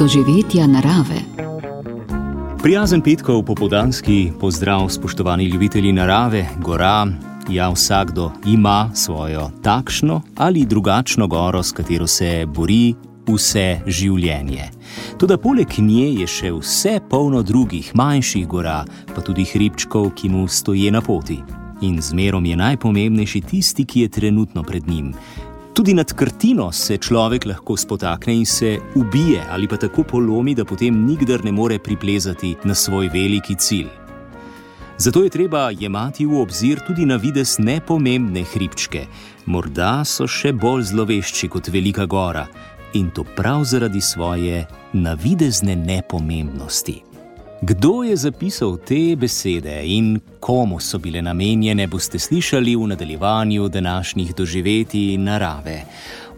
doživetja narave. Prijazen petkov popodanski pozdrav, spoštovani ljubitelji narave, gora. Ja, vsakdo ima svojo takšno ali drugačno goro, s katero se bori vse življenje. Tudi poleg nje je še vse polno drugih manjših gora, pa tudi hribčkov, ki mu stoje na poti. In zmerom je najpomembnejši tisti, ki je trenutno pred njim. Tudi nad krtino se človek lahko spotakne in se ubije ali pa tako polomi, da potem nikdar ne more priplezati na svoj veliki cilj. Zato je treba jemati v obzir tudi na vides nepomembne hribčke, morda so še bolj zlovešči kot velika gora in to prav zaradi svoje navidezne nepomembnosti. Kdo je zapisal te besede in komu so bile namenjene, boste slišali v nadaljevanju današnjih doživetij narave.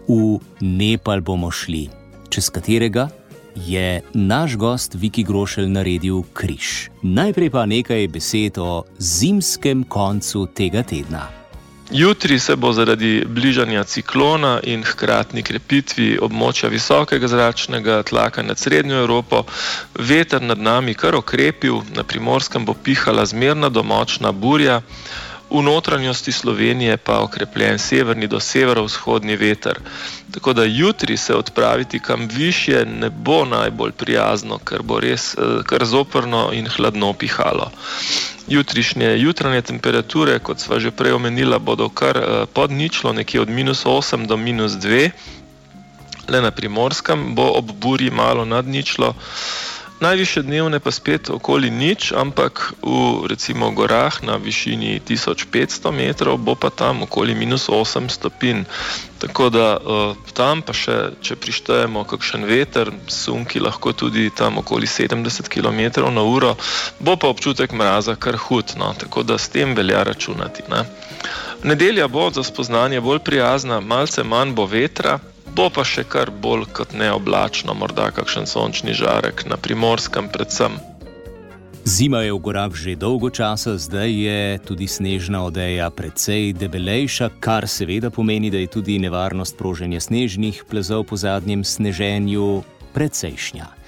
V Nepal bomo šli, čez katerega je naš gost Viki Grošelj naredil križ. Najprej pa nekaj besed o zimskem koncu tega tedna. Jutri se bo zaradi bližanja ciklona in hkratni krepitvi območja visokega zračnega tlaka nad Srednjo Evropo veter nad nami kar okrepil, na primorskem bo pihala zmerna domočna burja v notranjosti Slovenije pa okrepljen severni do severovzhodni veter. Tako da jutri se odpraviti kam više ne bo najbolj prijazno, ker bo res eh, kar zoprno in hladno pihalo. Jutrišnje jutranje temperature, kot sva že prej omenila, bodo kar eh, pod ničlo, nekje od minus 8 do minus 2, le na primorskem bo ob burji malo nad ničlo. Najviše dnevne pa spet okoli nič, ampak v recimo gorah na višini 1500 metrov bo pa tam okoli minus 8 stopinj. Tako da uh, tam pa še, če prištejemo kakšen veter, sunki lahko tudi tam okoli 70 km na uro, bo pa občutek mraza kar hud, no? tako da s tem velja računati. Ne? Nedelja bo za spoznanje bolj prijazna, malce manj bo vetra, bo pa še kar bolj kot neoblačno, morda kakšen sončni žarek na primorskem, predvsem. Zima je v gorah že dolgo časa, zdaj je tudi snežna odeja precej debelejša, kar seveda pomeni, da je tudi nevarnost proženja snežnih plazov po zadnjem sneženju precejšnja.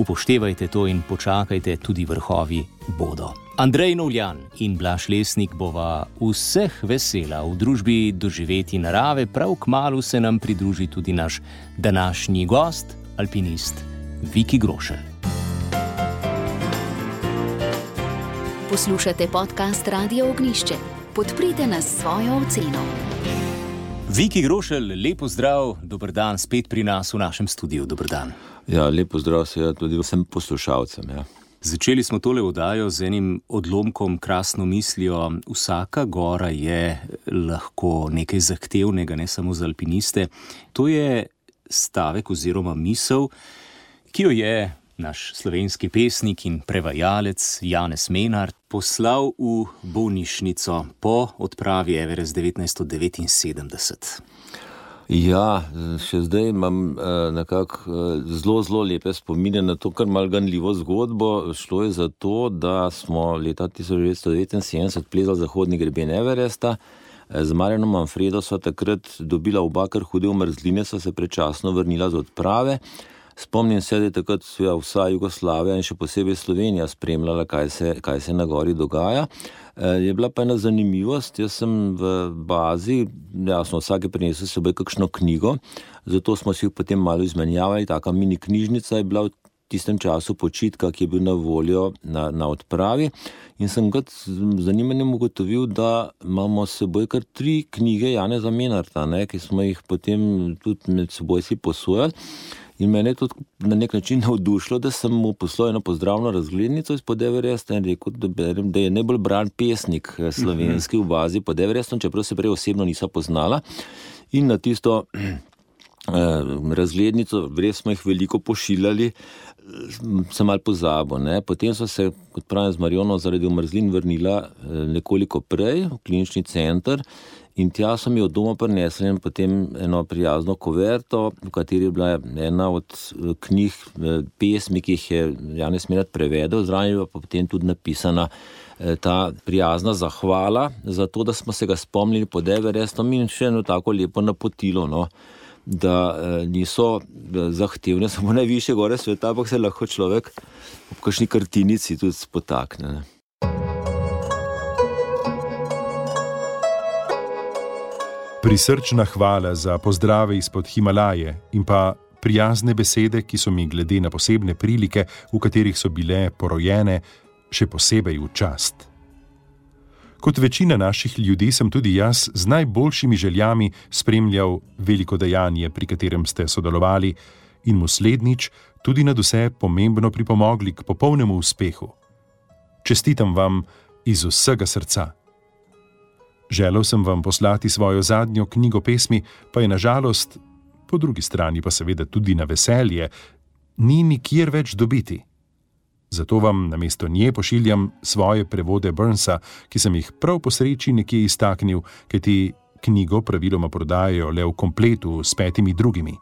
Upoštevajte to in počakajte, tudi vrhovi bodo. Andrej Novljan in Blaž Lesnik bova vseh vesela v družbi doživeti narave, prav k malu se nam pridruži tudi naš današnji gost, alpinist Viki Grošelj. Poslušate podcast Radio Ognišče. Podprite nas s svojo oceno. Viki Grošelj, lepo zdrav, dober dan spet pri nas v našem studiu. Dobr dan. Ja, lepo zdrav, seveda tudi vsem poslušalcem. Ja. Začeli smo tole vdajo z enim odlomkom, krasno mislijo. Vsaka gora je lahko nekaj zahtevnega, ne samo za alpiniste. To je stavek oziroma misel, ki jo je naš slovenski pesnik in prevajalec Janez Menard poslal v bolnišnico po odpravi Everest 1979. Ja, še zdaj imam eh, nekako eh, zelo, zelo lepe spomine na to, kar mal ganljivo zgodbo. Šlo je za to, da smo leta 1979 plezali zahodni greben Everesta. Eh, z Marjanom Manfredo so takrat dobila oba kar hude umrzline, so se prečasno vrnila z odprave. Spomnim se, da je takrat vsa Jugoslavija in še posebej Slovenija spremljala, kaj se, kaj se na gori dogaja. E, je bila pa ena zanimivost. Jaz sem v bazi, jasno, vsake prinesel s seboj kakšno knjigo, zato smo si jih potem malo izmenjavali. Taka mini knjižnica je bila v tistem času počitka, ki je bil na voljo na, na odpravi. In sem kot zanimanjem ugotovil, da imamo s seboj kar tri knjige Jana Zamenarta, ne, ki smo jih potem tudi med seboj si posojali. In mene je to na nek način navdušilo, da sem mu poslal eno pozdravno razglednico iz Podeverjesta in rekel, da, berem, da je najbolj bran pesnik eh, slovenski v bazi Podeverjestom, čeprav se prej osebno nisem poznala. In na tisto eh, razglednico, res smo jih veliko pošiljali, sem mal pozabil. Ne? Potem so se, kot pravim, z Marijono zaradi umrzlin vrnila eh, nekoliko prej v klinični center. In tja so mi od doma prinesli in potem eno prijazno kuverto, v kateri je bila ena od eh, knjig, eh, pesmi, ki jih je Janes Mirat prevedel, zraven pa potem tudi napisana eh, ta prijazna zahvala za to, da smo se ga spomnili pod Everestom in še eno tako lepo napotilo. No. da niso zahtevne samo najviše gore sveta, ampak se lahko človek ob kakšni kartinici tudi spotakne. Ne. Prisrčna hvala za pozdrave izpod Himalaje in pa prijazne besede, ki so mi glede na posebne prilike, v katerih so bile porojene, še posebej v čast. Kot večina naših ljudi sem tudi jaz z najboljšimi željami spremljal veliko dejanje, pri katerem ste sodelovali in mu slednjič tudi na vse pomembno pripomogli k popolnemu uspehu. Čestitam vam iz vsega srca. Želel sem vam poslati svojo zadnjo knjigo pesmi, pa je nažalost po drugi strani pa seveda tudi na veselje, ni nikjer več dobiti. Zato vam na mesto nje pošiljam svoje prevode Burnsa, ki sem jih prav po sreči nekje iztaknil, ker ti knjigo praviloma prodajajo le v kompletu s petimi drugimi.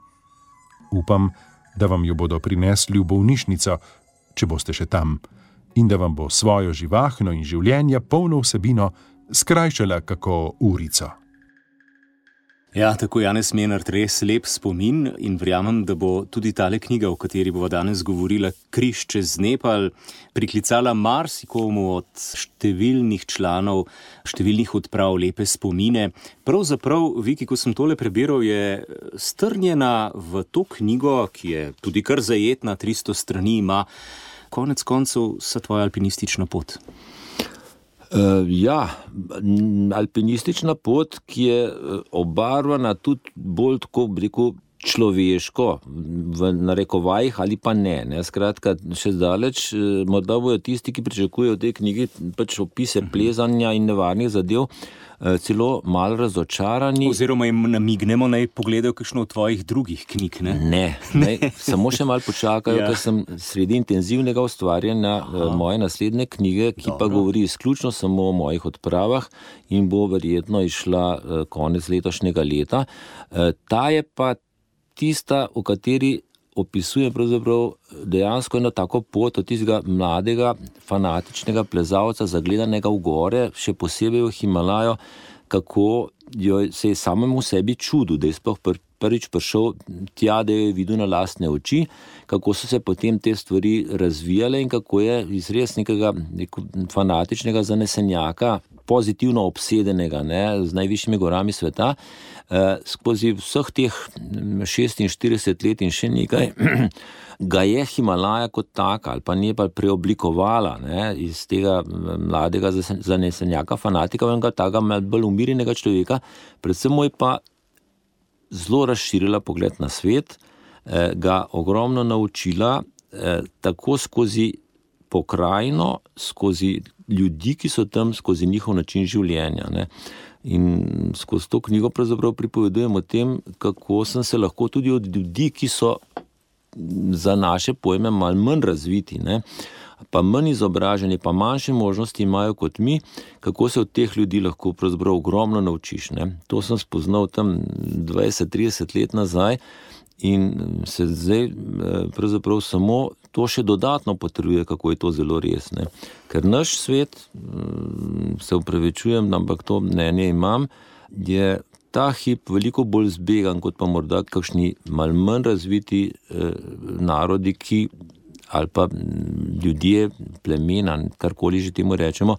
Upam, da vam jo bodo prinesli v bolnišnico, če boste še tam, in da vam bo svojo živahno in življenje polno vsebino skrajšala kako urico. Ja, tako Janes Menard, res lep spomin in verjamem, da bo tudi tale knjiga, o kateri bomo danes govorili, Križ čez Nepal, priklicala marsikomu od številnih članov, številnih odprav lepe spomine. Pravzaprav, Viki, ko sem tole prebiral, je strnjena v to knjigo, ki je tudi kar zajetna, 300 strani ima, konec koncev, sa tvoja alpinistična pot. Uh, ja, alpinistična pot, ki je eh, obarvana tudi bolj tako, rekel, človeško, v narekovajih ali pa ne. ne. Skratka, še zdaleč, eh, morda bojo tisti, ki pričakujejo v tej knjigi pač opise plezanja in nevarnih zadev. Eh, celo malo razočarani. Oziroma, jim namignemo, naj pogledajo kakšno od tvojih drugih knjig. Ne, ne, ne samo še malo počakajo, ja. ker sem sredi intenzivnega ustvarjanja eh, Aha. moje naslednje knjige, ki Dobro. pa govori izključno samo o mojih odpravah in bo verjetno išla eh, konec letošnjega leta. Ta je pa tista, v kateri opisuje dejansko eno tako pot od tistega mladega, fanatičnega plezalca, zagledanega v gore, še posebej v Himalajo, kako jo se je samemu sebi čudil, da je sploh pr prvič prišel tja, da je videl na lastne oči, kako so se potem te stvari razvijale in kako je iz res nekega fanatičnega zanesenjaka, pozitivno obsedenega ne, z najvišjimi gorami sveta. Eh, skozi vseh teh 46 let in še nekaj, ga je Himalaja kot taka ali pa ne pa preoblikovala ne, iz tega mladega zanesenjaka, fanatika, enega takega bolj umirjenega človeka, predvsem mu je pa zelo razširila pogled na svet, eh, ga ogromno naučila, eh, tako skozi pokrajino, skozi ljudi, ki so tam, skozi njihov način življenja. Ne. In skozi to knjigo pravzaprav pripovedujem o tem, kako sem se lahko tudi od ljudi, ki so za naše pojme malo manj razviti, ne, pa manj izobraženi, pa manjše možnosti imajo kot mi, kako se od teh ljudi lahko pravzaprav ogromno naučiš. Ne. To sem spoznal tam 20-30 let nazaj in se zdaj eh, pravzaprav samo to še dodatno potrjuje, kako je to zelo res. Ne. Ker naš svet, mm, se upravičujem, ampak to mnenje imam, je ta hip veliko bolj zbegan kot pa morda kakšni mal manj razviti eh, narodi, ki ali pa ljudje, plemena, karkoli že temu rečemo.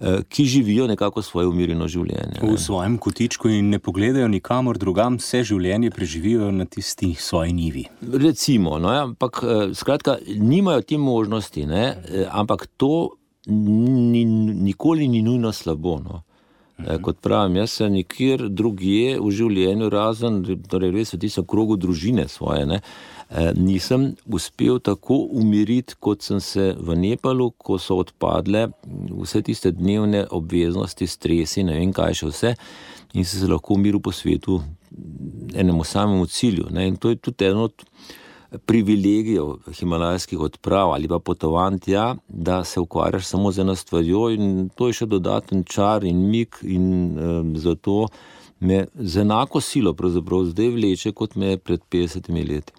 Eh, ki živijo nekako svoje umirjeno življenje. Ne. V svojem kotičku in ne pogledajo nikamor drugam, vse življenje preživijo na tisti svoji nivi. Recimo, no, ja, ampak eh, skratka, nimajo te možnosti, ne, eh, ampak to ni, nikoli ni nujno slabo. No. Mhm. Kot pravim, jaz sem nikjer drugje v življenju, razen torej res v tistem krogu družine svoje. Ne. Eh, nisem uspel tako umiriti, kot sem se v Nepalu, ko so odpadle vse tiste dnevne obveznosti, stresi, ne vem kaj še vse, in se lahko umiril po svetu enemu samemu cilju. Ne. In to je tudi eno od privilegijev himalajskih odprav ali pa potovanj tja, da se ukvarjaš samo z eno stvarjo in to je še dodaten čar in mik in um, zato me z enako silo zdaj vleče, kot me je pred 50 leti.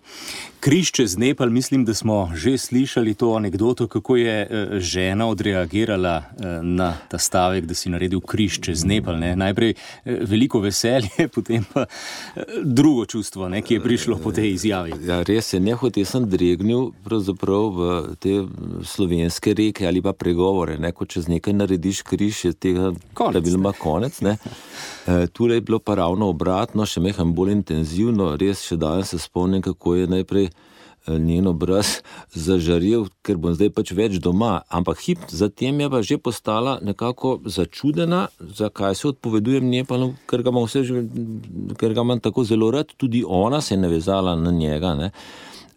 Križ čez Nepal, mislim, da smo že slišali to anegdoto, kako je uh, žena odreagirala uh, na ta stavek, da si naredil križ čez Nepal. Ne? Najprej uh, veliko veselje, potem pa drugo čustvo, ne, ki je prišlo po tej izjavi. Ja, res je, nehote sem dregnil v te slovenske reke ali pa pregovore. Ne? Ko čez nekaj narediš križ, je tega praviloma konec. Ne? E, Tule je bilo pa ravno obratno, še meham bolj intenzivno, res še danes se spomnim, kako je najprej eh, njen obraz zažaril, ker bom zdaj pač več doma. Ampak hip zatem je pa že postala nekako začudena, zakaj se odpovedujem Nepalu, ker ga imam, že, ker ga imam tako zelo rad, tudi ona se je navezala na njega. Ne.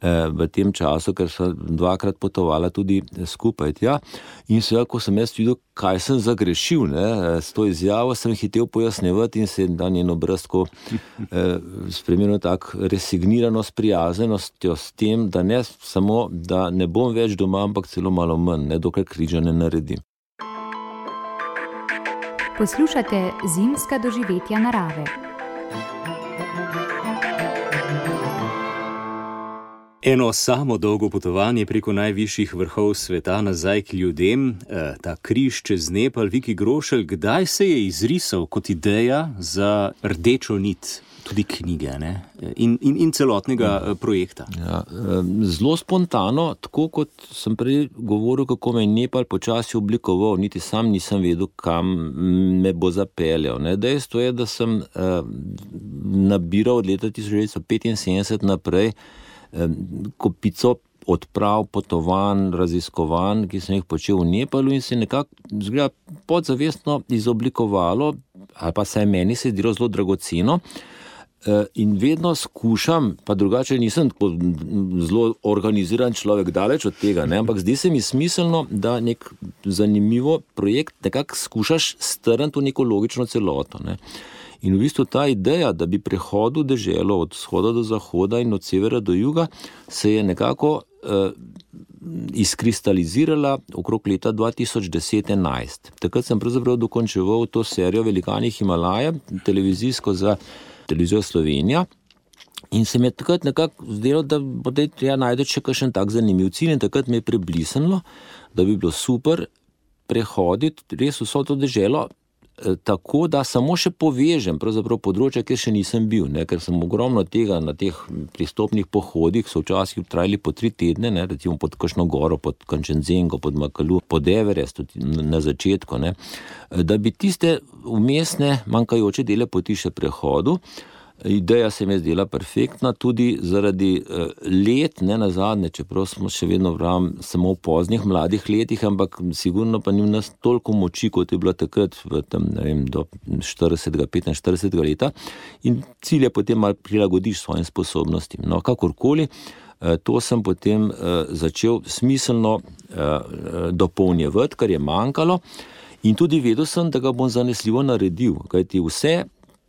Eh, v tem času, ker so dvakrat potovala tudi skupaj. Ja. In seveda, ko sem jaz videl, kaj sem zagrešil ne, eh, s to izjavo, sem hitel pojasnjevati in se da njeno brstko eh, spremenil tako resigniranost, prijaznostjo s tem, da ne samo, da ne bom več doma, ampak celo malo manj, ne, dokler križa ne naredim. Poslušate zimska doživetja narave. Eno samo dolgo potovanje preko najvišjih vrhov sveta nazaj k ljudem, eh, ta križ čez Nepal, Viki Grošelj, kdaj se je izrisal kot ideja za rdečo nit, tudi knjige ne? in, in, in celotnega eh, projekta? Ja, zelo spontano, tako kot sem prej govoril, kako me je Nepal počasi oblikoval, niti sam nisem vedel, kam me bo zapeljal. Ne? Dejstvo je, da sem eh, nabiral od leta 1975 naprej kopico odprav, potovanj, raziskovanj, ki sem jih počel v Nepalu in se nekako podzavestno izoblikovalo, ali pa se je meni se zdelo zelo dragoceno. E, in vedno skušam, pa drugače nisem tako zelo organiziran človek, daleč od tega, ne? ampak zdi se mi smiselno, da nek zanimivo projekt nekako skušaš strniti v neko logično celoto. Ne? In v bistvu ta ideja, da bi prehodil deželo od vzhoda do zahoda in od severa do juga, se je nekako uh, izkristalizirala okrog leta 2010-2011. Takrat sem pravzaprav dokončeval to serijo Velikani Himalaja, televizijsko za televizijo Slovenija. In se mi je takrat nekako zdelo, da bo treba najti še kakšen tak zanimiv cilj, in takrat mi je preblisnilo, da bi bilo super prehoditi res vso to deželo Eh, tako, da samo še povežem področje, kjer še nisem bil, ne? ker sem ogromno tega na teh pristopnih pohodih, so včasih trajali po tri tedne, ne? recimo pod Kršno goro, pod Kančenzengo, pod Makalu, pod Everest na začetku, ne? Eh, da bi tiste umestne manjkajoče dele poti še prehodil. Ideja se mi je zdela perfektna, tudi zaradi uh, let, ne na zadnje, čeprav smo še vedno vram, samo v poznih mladih letih, ampak sigurno pa ni v nas toliko moči, kot je bilo takrat, ne vem, do 40-45 leta. In cilj je potem malo prilagodiš svojim sposobnostim. No, kakorkoli, uh, to sem potem uh, začel smiselno dopolnjevati, kar je manjkalo. In tudi vedel sem, da ga bom zanesljivo naredil, kajti vse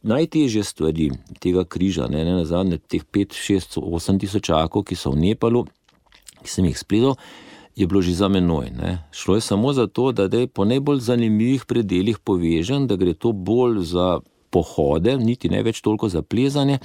najtežje stvari tega križa, ne, ne na zadnje, teh 5, 6, 8 tisočakov, ki so v Nepalu, ki sem jih spletel, je bilo že za menoj. Ne. Šlo je samo za to, da je po najbolj zanimivih predeljih povežen, da gre to bolj za pohode, niti ne več toliko za plezanje.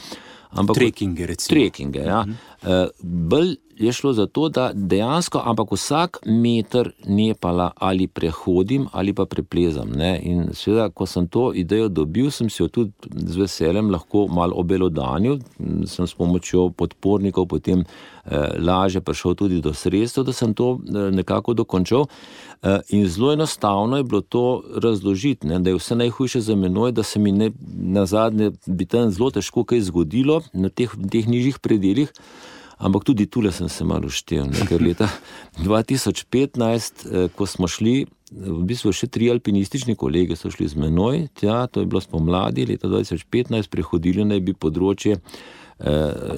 Ampak trekinge, recimo. Trekinge, ja. Uh -huh. Bolj je šlo za to, da dejansko, ampak vsak meter Nepala ali prehodim ali pa preplezam. Ne? In seveda, ko sem to idejo dobil, sem si jo tudi z veseljem lahko malo obelodanil, sem s pomočjo podpornikov potem eh, lažje prišel tudi do sredstev, da sem to eh, nekako dokončal. Eh, in zelo enostavno je bilo to razložiti, ne? da je vse najhujše za menoj, da se mi ne, na zadnje bi tam zelo težko kaj zgodilo na teh, teh nižjih predeljih. Ampak tudi tukaj sem se malo štel. Ker leta 2015, eh, ko smo šli, v bistvu še tri alpinistični kolege so šli z menoj, tja, to je bilo spomladi, leta 2015 prehodili naj bi področje eh,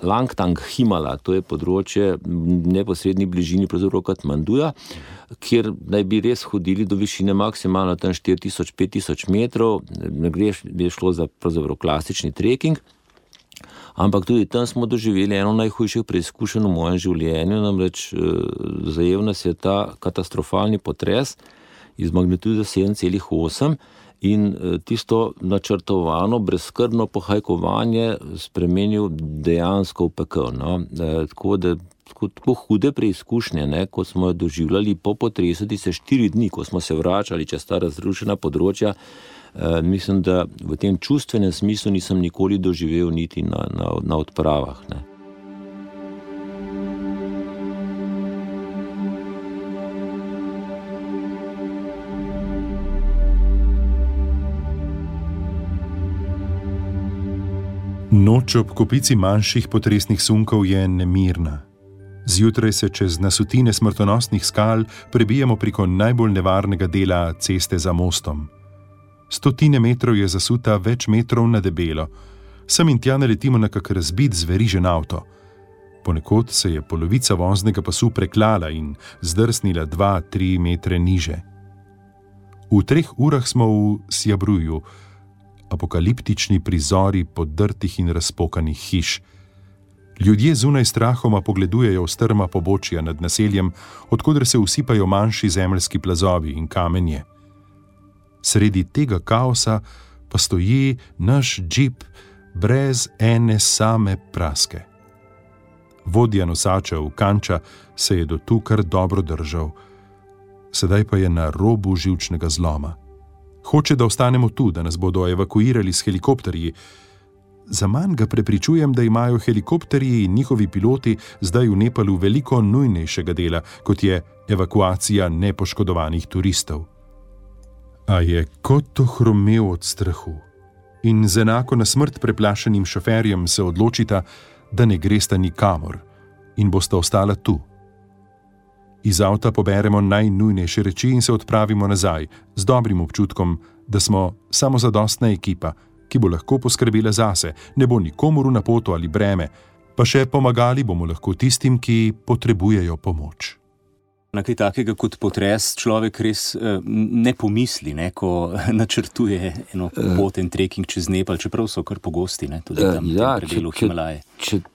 Langtang Himala, to je področje v neposrednji bližini pravzaprav Katmanduja, kjer naj bi res hodili do višine maksimalno tam 4000-5000 metrov, ne gre, je šlo za klasični trekking. Ampak tudi tam smo doživeli eno najhujših preizkušenj v mojem življenju, namreč eh, zajel nas je ta katastrofalni potres iz magnitude 7,8 in eh, tisto načrtovano, brezkrbno pohajkovanje spremenil dejansko v pekel. No? E, tako da tako hude preizkušnje, ne, kot smo jo doživljali po potresu, ti se štiri dni, ko smo se vračali čez ta razrušena področja, e, mislim, da v tem čustvenem smislu nisem nikoli doživel niti na, na, na odpravah. Ne. Noč ob kopici manjših potresnih sunkov je nemirna. Zjutraj se čez nasutine smrtonosnih skal prebijemo preko najbolj nevarnega dela ceste za mostom. Stotine metrov je zasuta več metrov na debelo, sem in tja naletimo na kak razbit zverižen avto. Ponekod se je polovica voznega pasu preklala in zdrsnila dva, tri metre niže. V treh urah smo v Sjabruju, apokaliptični prizori podrtih in razpokanih hiš. Ljudje zunaj strahoma pogledujejo strma pobočja nad naseljem, odkudar se usipajo manjši zemljski plazovi in kamenje. Sredi tega kaosa pa stoji naš džip brez ene same praske. Vodja nosačev Kanča se je do tu kar dobro držal, sedaj pa je na robu živčnega zloma. Hoče, da ostanemo tu, da nas bodo evakuirali s helikopterji. Za manj ga prepričujem, da imajo helikopterji in njihovi piloti zdaj v Nepalu veliko nujnejšega dela, kot je evakuacija nepoškodovanih turistov. A je kot to hromel od strahu in z enako na smrt preplašenim šoferjem se odločita, da ne gresta nikamor in bosta ostala tu. Iz avta poberemo najnujnejše reči in se odpravimo nazaj, z dobrim občutkom, da smo samo zadostna ekipa, ki bo lahko poskrbela zase, ne bo nikomuru na poto ali breme, pa še pomagali bomo lahko tistim, ki potrebujejo pomoč. Na kaj takega kot potres človek res eh, ne pomisli, ne, ko načrtuje eno pot in trekking čez Nepal, čeprav so kar pogosti, ne, tudi tam uh, ja, v delu Himalaje. Če, če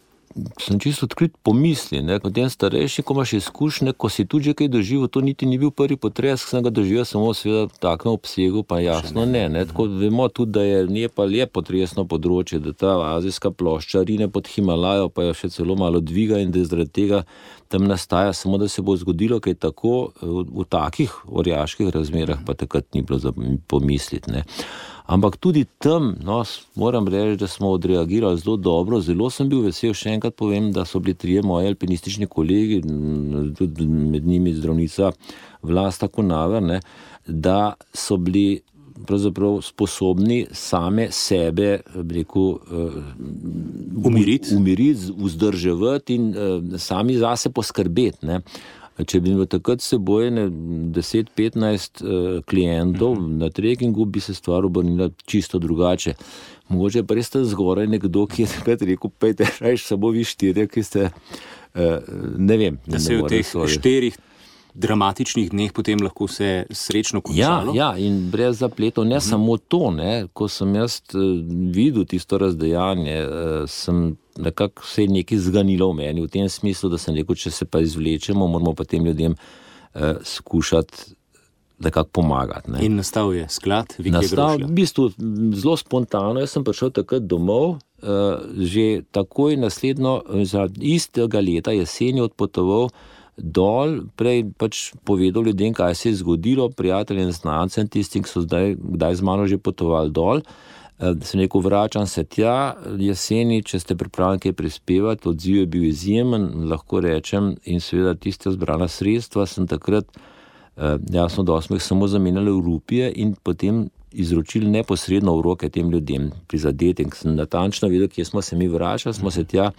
sem čisto odkrit pomisli, ne, kot en starejši, ko imaš izkušnje, ko si tudi kaj doživel, to niti ni bil prvi potres, ki sem ga doživel, samo seveda v takem obsegu, pa jasno ne. ne. Tako vemo tudi, da je Nepal je potresno področje, da ta azijska plošča rine pod Himalajo, pa jo še celo malo dviga in da zaradi tega tam nastaja, samo da se bo zgodilo kaj tako v, v takih orjaških razmerah, pa takrat ni bilo za pomisliti. Ampak tudi tam, no, moram reči, da smo odreagirali zelo dobro. Zelo sem bil vesel, še enkrat povem, da so bili trije moji alpinistični kolegi, tudi med njimi zdravnica Vlasta Konaver, ne, da so bili sposobni same sebe rekel, uh, umiriti, umirit, vzdrževati in uh, sami zase poskrbeti. Ne. Če bi imel takrat seboj 10-15 uh, klientov uh mhm. -huh. na trekkingu, bi se stvar obrnila čisto drugače. Mogoče pa res zgoraj nekdo, ki je takrat rekel: Pejte, rajš samo vi štirje, ki ste. Uh, ne vem, da se v teh štirih dramatičnih dneh potem lahko vse srečno končalo. Ja, ja, in brez zapletov, ne uh mhm. samo to. Ne, ko sem jaz videl tisto razdejanje, sem nekako se je nekaj zganilo v meni, v tem smislu, da sem rekel, če se pa izvlečemo, moramo pa tem ljudem uh, skušati. Nekako pomagati. Ne. In nastal je sklad, vi ste nastal, v bistvu zelo spontano. Jaz sem prišel takrat domov, uh, že takoj naslednjo, istega leta, jeseni, odpotoval dol, prej pač povedal ljudem, kaj se je zgodilo, prijateljem, znancem, tistim, ki so zdaj z mano že potovali dol. Eh, sem rekel, vračam se tja jeseni, če ste pripravljeni kaj prispevati. Odziv je bil izjemen, lahko rečem, in seveda tiste zbrana sredstva sem takrat, eh, jasno, da smo jih samo zamenjali v rupije in potem izročili neposredno v roke tem ljudem, prizadetim. Sem natančno videl, kje smo se mi vračali, smo se tja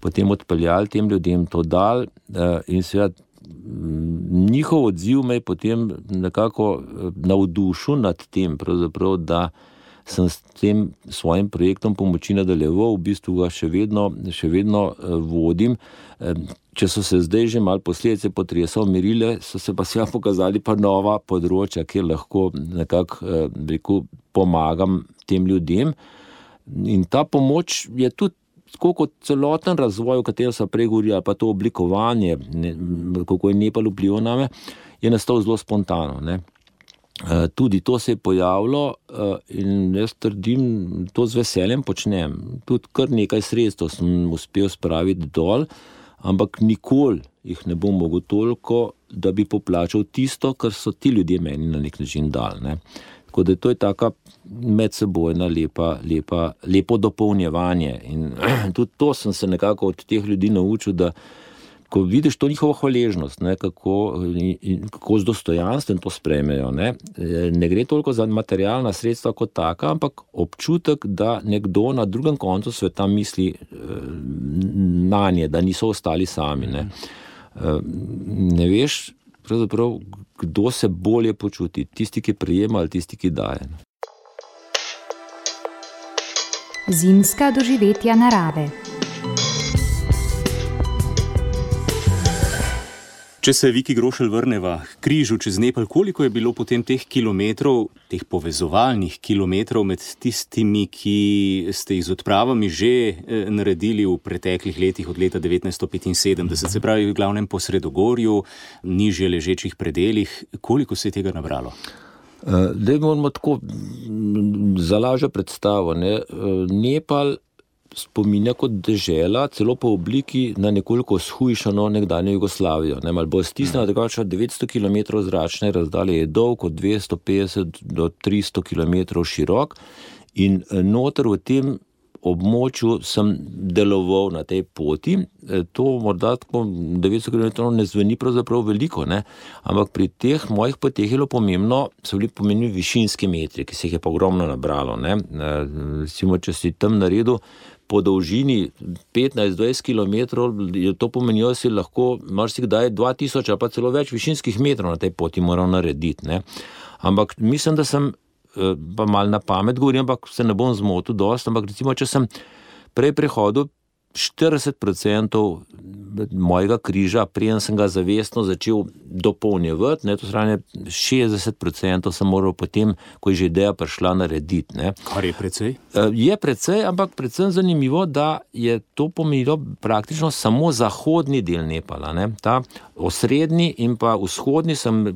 potem odpeljali tem ljudem to dal eh, in seveda. Mm, njihov odziv me je potem nekako navdušil nad tem, da sem s tem svojim projektom pomoči nadaljeval, v bistvu ga še vedno, še vedno eh, vodim. Če so se zdaj že malo posledice potresa umirile, so se pa seveda pokazali pa nova področja, kjer lahko nekako eh, rekel, pomagam tem ljudem. In ta pomoč je tudi. Tako kot celoten razvoj, o katerem so prej govorili, pa to oblikovanje, ne, kako je Nepal vplival na me, je nastal zelo spontano. Ne. Tudi to se je pojavilo in jaz trdim, to z veseljem počnem. Tudi kar nekaj sredstev sem uspel spraviti dol, ampak nikoli jih ne bom mogel toliko, da bi poplačal tisto, kar so ti ljudje meni na nek način dali. Ne. Tako da to je tako medsebojna, lepa, lepa, lepo dopolnjevanje. In tudi to sem se nekako od teh ljudi naučil, da ko vidiš to njihovo hvaležnost, ne, kako, in, kako z dostojanstvom to sprejmejo. Ne. ne gre toliko za materialna sredstva kot taka, ampak občutek, da nekdo na drugem koncu sveta misli eh, na nje, da niso ostali sami. Ne, eh, ne veš, kdo se bolje počuti, tisti, ki prijema ali tisti, ki daje. Zimska doživetja narave. Če se Viki Grošelj vrneva k križu čez Nepal, koliko je bilo potem teh kilometrov, teh povezovalnih kilometrov med tistimi, ki ste jih z odpravami že eh, naredili v preteklih letih, od leta 1975, se pravi v glavnem po Sredogorju, nižje ležečih predeljih, koliko se je tega nabralo? Uh, da imamo tako zalažen predstavo. Ne? Uh, Nepal spominja kot dežela, celo po obliki na nekoliko shujšano nekdanjo Jugoslavijo. Ne, malo bolj stisnjeno, mm. drugače 900 km zračne razdalje je dolg, od 250 do 300 km širok in eh, noter v tem območju sem deloval na tej poti. Eh, to morda tako 900 km ne zveni pravzaprav veliko, ne? ampak pri teh mojih poteh je bilo pomembno, so bili pomembni višinski metri, ki se jih je ogromno nabralo. Ne? Eh, recimo, če si tam naredil po dolžini 15-20 km, to pomenilo, da si lahko marsikdaj 2000 ali pa celo več višinskih metrov na tej poti moral narediti. Ne. Ampak mislim, da sem, eh, pa mal na pamet govorim, ampak se ne bom zmotil dosti, ampak recimo, če sem prej prehodil 40% mojega križa, prijem sem ga zavestno začel dopolnjevati, ne, to strani 60% sem moral potem, ko je že ideja prišla, narediti. Ne. Kar je precej? Eh, je precej, ampak predvsem zanimivo, da je to pomenilo praktično samo zahodni del Nepala. Ne. Ta osrednji in pa vzhodni sem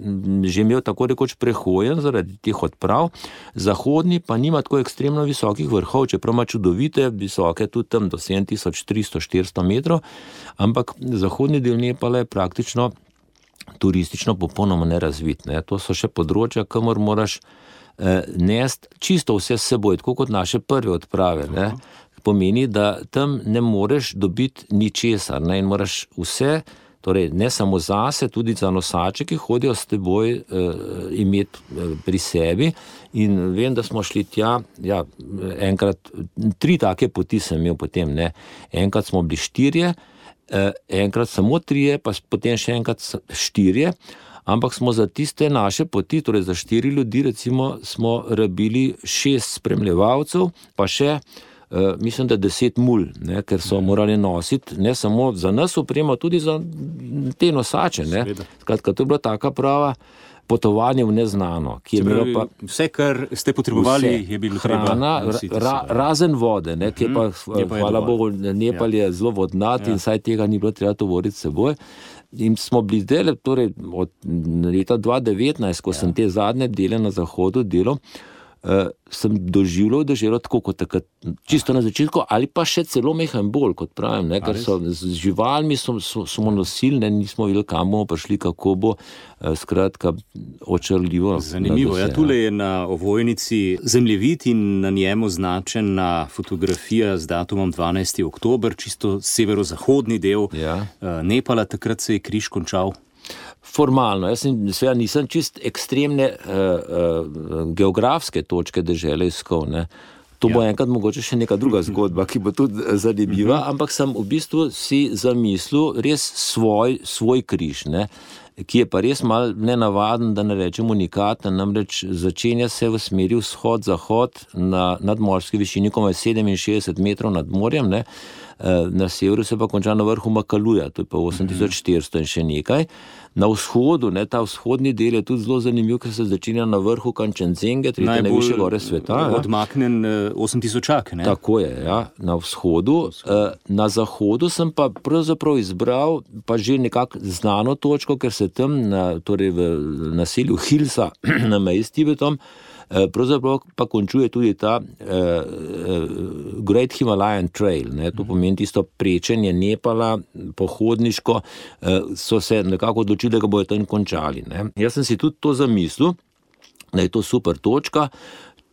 že imel tako rekoč prehojen zaradi teh odprav, zahodni pa nima tako ekstremno visokih vrhov, čeprav ima čudovite, visoke tudi tam do 7300-400 metrov, ampak zahodni del Nepala je praktično turistično popolnoma nerazvit. Ne. To so še področja, kamor moraš eh, nesti čisto vse s seboj, tako kot naše prve odprave. Ne. Pomeni, da tam ne moreš dobiti ničesar ne, in moraš vse. Torej, ne samo za sebe, tudi za nosače, ki hodijo s teboj, eh, imeti eh, pri sebi. In vem, da smo šli tja, ja, enkrat, tri take poti sem imel potem. Ne. Enkrat smo bili štirje, eh, enkrat samo trije, pa potem še enkrat štirje. Ampak smo za tiste naše poti, torej za štiri ljudi, recimo, smo rabili šest spremljevalcev, pa še. Eh, mislim, da deset mul, ne, ker so morali nositi ne samo za nas upremo, tudi za te nosače. Skratka, to je bila taka prava. Potovanje v neznano, je bilo pa. Vse, kar ste potrebovali, vse, je bilo hrana, nositi, ra, razen vode, ne, ki je pa, je pa hvala je Bogu, Nepal ja. je zelo vodnat ja. in saj tega ni bilo treba tovoriti s seboj. In smo bili zdaj, torej od leta 2019, ko ja. sem te zadnje dele na zahodu delal, uh, sem doživljal, da je že tako kot takrat, čisto na začetku, ali pa še celo mehen bolj, kot pravim, ne, ker so z živalmi smo, smo nosili, ne, nismo videli, kam bomo prišli, kako bo, uh, skratka, očrljivo. Zanimivo, ja, tule je na ovojnici zemljevid in na njemu značena fotografija z datumom 12. oktober, čisto severozahodni del ja. uh, Nepala, takrat se je križ končal. Formalno, jaz sem, seveda, nisem čist ekstremne uh, uh, geografske točke države iskal. Ne. To ja. bo enkrat mogoče še neka druga zgodba, ki bo tudi zanimiva, mhm. ampak sem v bistvu si zamislil res svoj, svoj križ, ne, ki je pa res mal nenavaden, da ne rečem unikaten. Namreč začenja se v smeri vzhod-zahod na nadmorski višini, komaj 67 metrov nad morjem. Ne. Eh, na severu se pa konča na vrhu Makaluja, to je pa 8400 in še nekaj. Na vzhodu, ne, ta vzhodni del je tudi zelo zanimiv, ker se začenja na vrhu Kančenzenge, tretje najvišje gore sveta. Ja. Odmaknen 8000 čak. Tako je, ja, na vzhodu. Eh, na zahodu sem pa pravzaprav izbral pa že nekako znano točko, ker se tam, na, torej v naselju Hilsa na meji s Tibetom, Eh, pravzaprav pa končuje tudi ta uh, Great Himalayan Trail. Ne, to pomeni tisto prečenje Nepala, pohodniško, uh, so se nekako odločili, da ga bodo tam končali. Ne. Jaz sem si tudi to zamislil, da je to super točka.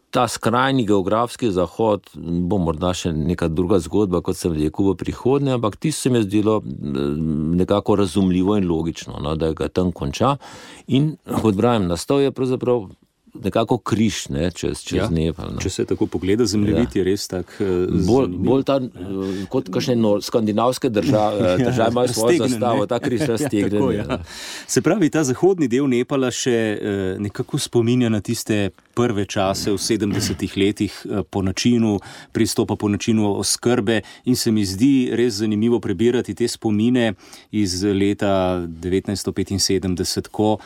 Ta skrajni geografski zahod bo morda še neka druga zgodba, kot sem rekel, v prihodnje, ampak ti se mi je zdelo nekako razumljivo in logično, no, da ga tam konča. In kot pravim, nastal je pravzaprav nekako križ ne, čez, čez ja, Nepal. No. Če se tako pogleda, zemljevid ja. je res tak. Eh, bolj, bolj ta, ja. kot kakšne no, skandinavske države, ja, države imajo svojo zastavo, ta križ raztegne. Ja, ja. Se pravi, ta zahodni del Nepala še eh, nekako spominja na tiste prve čase v 70-ih letih eh, po načinu pristopa, po načinu oskrbe in se mi zdi res zanimivo prebirati te spomine iz leta 1975, ko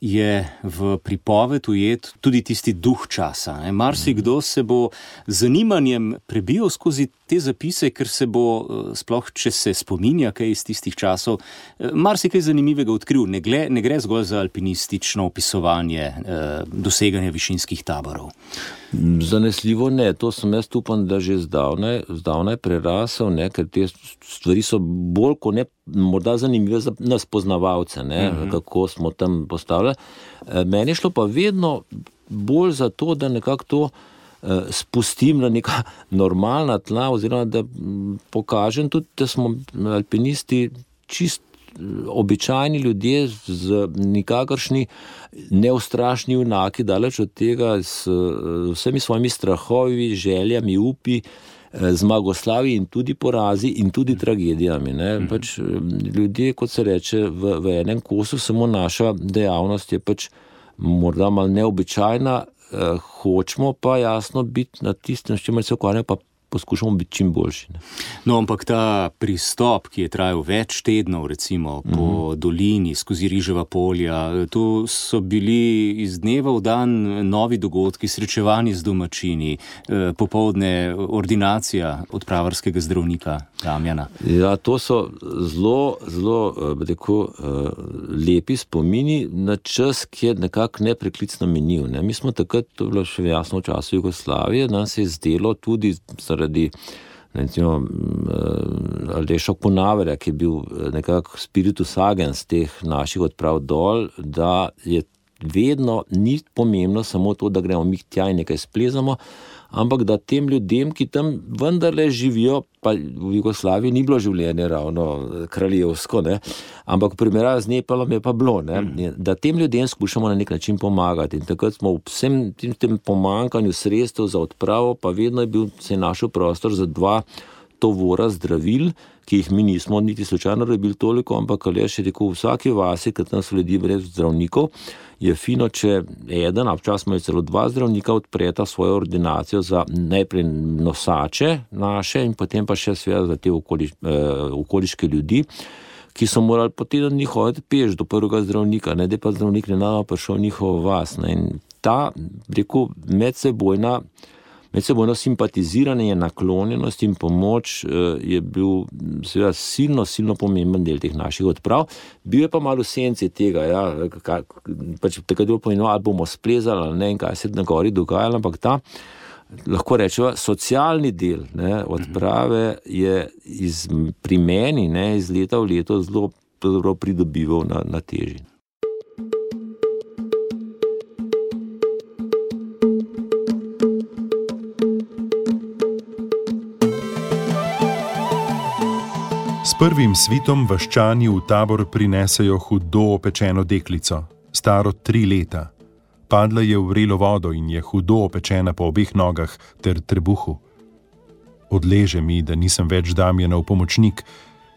je v pripoved ujet tudi tisti duh časa. Marsikdo se bo z zanimanjem prebijal skozi te zapise, ker se bo, eh, sploh če se spominja kaj iz tistih časov, eh, marsikaj zanimivega odkril. Ne, gle, ne gre zgolj za alpinistično opisovanje eh, doseganja višinskih taborov. Zanesljivo ne, to sem jaz upam, da že zdavnaj, zdavnaj prerasel, ne, ker te stvari so bolj kot ne, morda zanimive za nas poznavalce, ne, uh mhm. -huh. kako smo tam postavljali. Eh, meni je šlo pa vedno bolj za to, da nekako to eh, spustim na neka normalna tla, oziroma da pokažem tudi, da smo alpinisti čist običajni ljudje z nikakršni neustrašni junaki, daleč od tega, s vsemi svojimi strahovi, željami, upi, zmagoslavi in tudi porazi in tudi tragedijami. Mhm. Pač, ljudje, kot se reče, v, v enem kosu, samo naša dejavnost je pač morda malo neobičajna, eh, hočemo pa jasno biti na tistem, s čimer se ukvarjamo, pa poskušamo biti čim boljši. Ne. No, ampak ta pristop, ki je trajal več tednov, recimo po mhm. -huh. dolini, skozi riževa polja, tu so bili iz dneva v dan novi dogodki, srečevanje z domačini, eh, popovdne ordinacija odpravarskega zdravnika Damjana. Ja, to so zelo, zelo eh, rekel, eh, lepi spomini na čas, ki je nekako nepreklicno menil. Ne. Mi smo takrat, to je bilo še jasno v času Jugoslavije, nam se je zdelo tudi zaradi recimo, eh, Aldeša Kunaverja, ki je bil eh, nekako spiritus agens teh naših odprav dol, da je vedno ni pomembno samo to, da gremo mi tja in nekaj splezamo, ampak da tem ljudem, ki tam vendarle živijo, pa v Jugoslaviji ni bilo življenje ravno eh, kraljevsko, ne? ampak v primerjavi z Nepalom je pa bilo, ne? Mhm. da tem ljudem skušamo na nek način pomagati. In takrat smo v vsem tem, tem pomankanju sredstev za odpravo, pa vedno je bil se našel prostor za dva tovora zdravil, ki jih mi nismo niti slučajno rabili toliko, ampak le še rekel, v vsaki vasi, ki tam sledi brez zdravnikov, je fino, če eden, a včasih imajo celo dva zdravnika, odpreta svojo ordinacijo za najprej nosače naše in potem pa še sveda za te okoli, eh, okoliške ljudi. Ki so morali potem hoditi peš do prvega zdravnika, ne da pa zdravnik ne nama prišel v njihovo vas. Ne. In ta, rekel, medsebojna medsebojno simpatiziranje, naklonjenost in pomoč eh, je bil seveda silno, silno pomemben del teh naših odprav. Bil je pa malo sence tega, ja, kaj, pač takrat je bilo pomenilo, ali bomo splezali ali ne in kaj se je na gori dogajalo, ampak ta. Lahko rečemo, socialni del ne, odprave je iz, pri meni ne, iz leta v leto zelo pridobival na, na teži. Prvim svitom vaščani v tabor prinesejo hudo opečeno deklico, staro tri leta. Padla je v vrelo vodo in je hudo opečena po obeh nogah ter trebuhu. Odleže mi, da nisem več Damjenov pomočnik,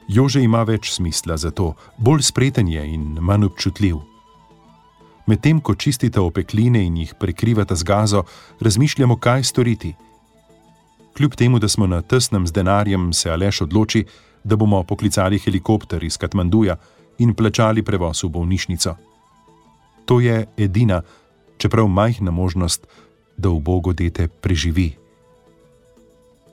Jože ima več smisla za to, bolj spreten je in manj občutljiv. Medtem ko čistite opekline in jih prekrivate z gazo, razmišljamo, kaj storiti. Kljub temu, da smo na tesnem z denarjem, se Aleš odloči, da bomo poklicali helikopter iz Katmanduja in plačali prevoz v bolnišnico. To je edina, čeprav majhna možnost, da v Bogu dete preživi.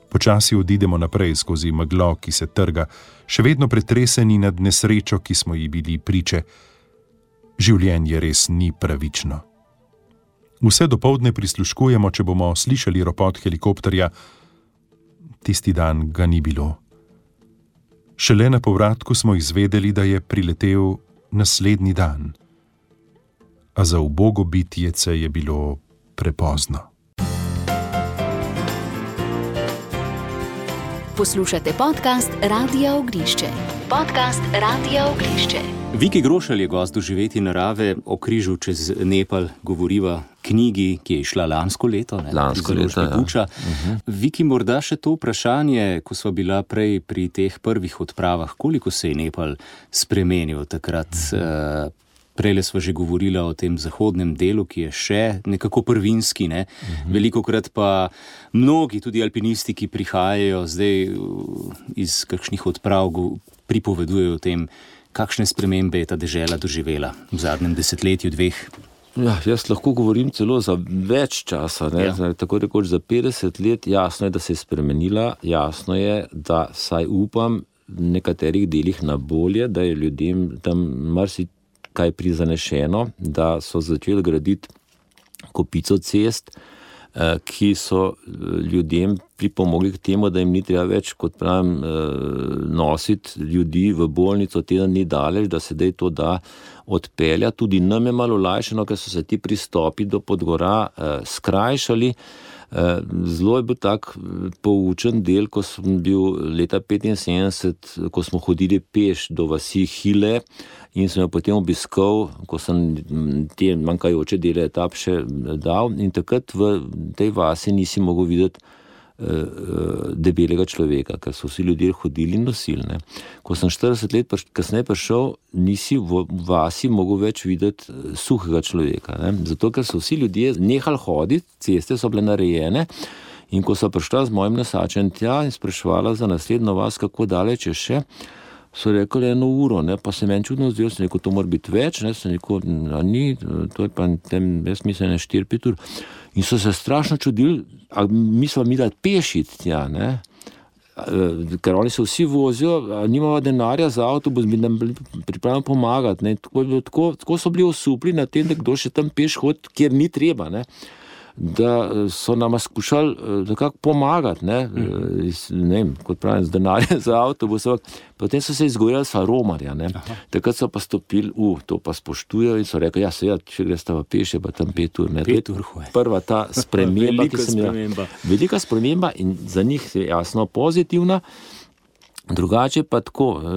Počasi odidemo naprej skozi meglo, ki se trga, še vedno pretreseni nad nesrečo, ki smo ji bili priče. Življenje res ni pravično. Vse dopoledne prisluškujemo, če bomo slišali ropot helikopterja. Tisti dan ga ni bilo. Šele na povratku smo izvedeli, da je priletel naslednji dan. A za ubogo bitjece je bilo prepozno. Poslušate podcast Radia Ognišče. Podcast Radia Ognišče. Viki Grošelj je gost doživeti narave o križu čez Nepal, govoriva knjigi, ki je išla lansko leto. Ne, lansko leto. Ja. Uh -huh. Viki, morda še to vprašanje, ko smo bila prej pri teh prvih odpravah, koliko se je Nepal spremenil takrat? Uh -huh. uh, Prej smo že govorili o tem zahodnem delu, ki je še nekako prvinski. Ne? Uh -huh. Veliko krat pa mnogi, tudi alpinisti, ki prihajajo zdaj iz kakšnih odprav, pripovedujejo o tem, kakšne spremembe je ta država doživela v zadnjem desetletju, dveh. Ja, jaz lahko govorim celo za več časa, ja. tako rekoč za 50 let. Jasno je, da se je spremenila, jasno je, da saj upam v nekaterih delih na bolje, da je ljudem tam marsikaj kaj prizanešeno, da so začeli graditi kopico cest, eh, ki so eh, ljudem pripomogli k temu, da jim ni treba več, kot pravim, eh, nositi ljudi v bolnico, teden ni daleč, da se dej to da odpelja. Tudi nam je malo lajšeno, ker so se ti pristopi do podgora skrajšali. Zelo je bil tak poučen del, ko sem bil leta 1975, ko smo hodili peš do vasi Hile in sem jo potem obiskal, ko sem te manjkajoče dele etap še dal. In takrat v tej vasi nisi mogel videti debelega človeka, ker so vsi ljudje hodili in nosili. Ko sem 40 let kasneje prišel, nisi v vasi mogel več videti suhega človeka. Ne? Zato, ker so vsi ljudje nehali hoditi, ceste so bile narejene. In ko so prišla z mojim nasačem tja in sprašvala za naslednjo vas, kako daleč je še, so rekli eno uro, ne? pa se meni čudno zdelo, da se to mora biti več, ne se neko, ni, to je pa tem, jaz mislim, ne štiri, pet ur. In so se strašno čudili, a mi smo mi da pešiti tja, ne? ker oni se vsi vozijo, nimamo denarja za avtobus, bi nam pripravljeni pomagati. Tako, tako, tako so bili osupli na tem, da kdo še tam peš hod, kjer ni treba. Ne? Da eh, so nam skušali eh, nekako pomagati, ne, mhm. eh, ne vem, kot pravim, z denarjem za avtobus. Potem so se izgojili sa romarja, takrat so pa stopili v to, pa spoštujejo in so rekli, ja, se ja, če greš tam peš, pa tam pet ur. Ne, pet ur prva ta sprememba, ki sem jo. Velika sprememba in za njih je jasno pozitivna. Drugače pa tako, eh,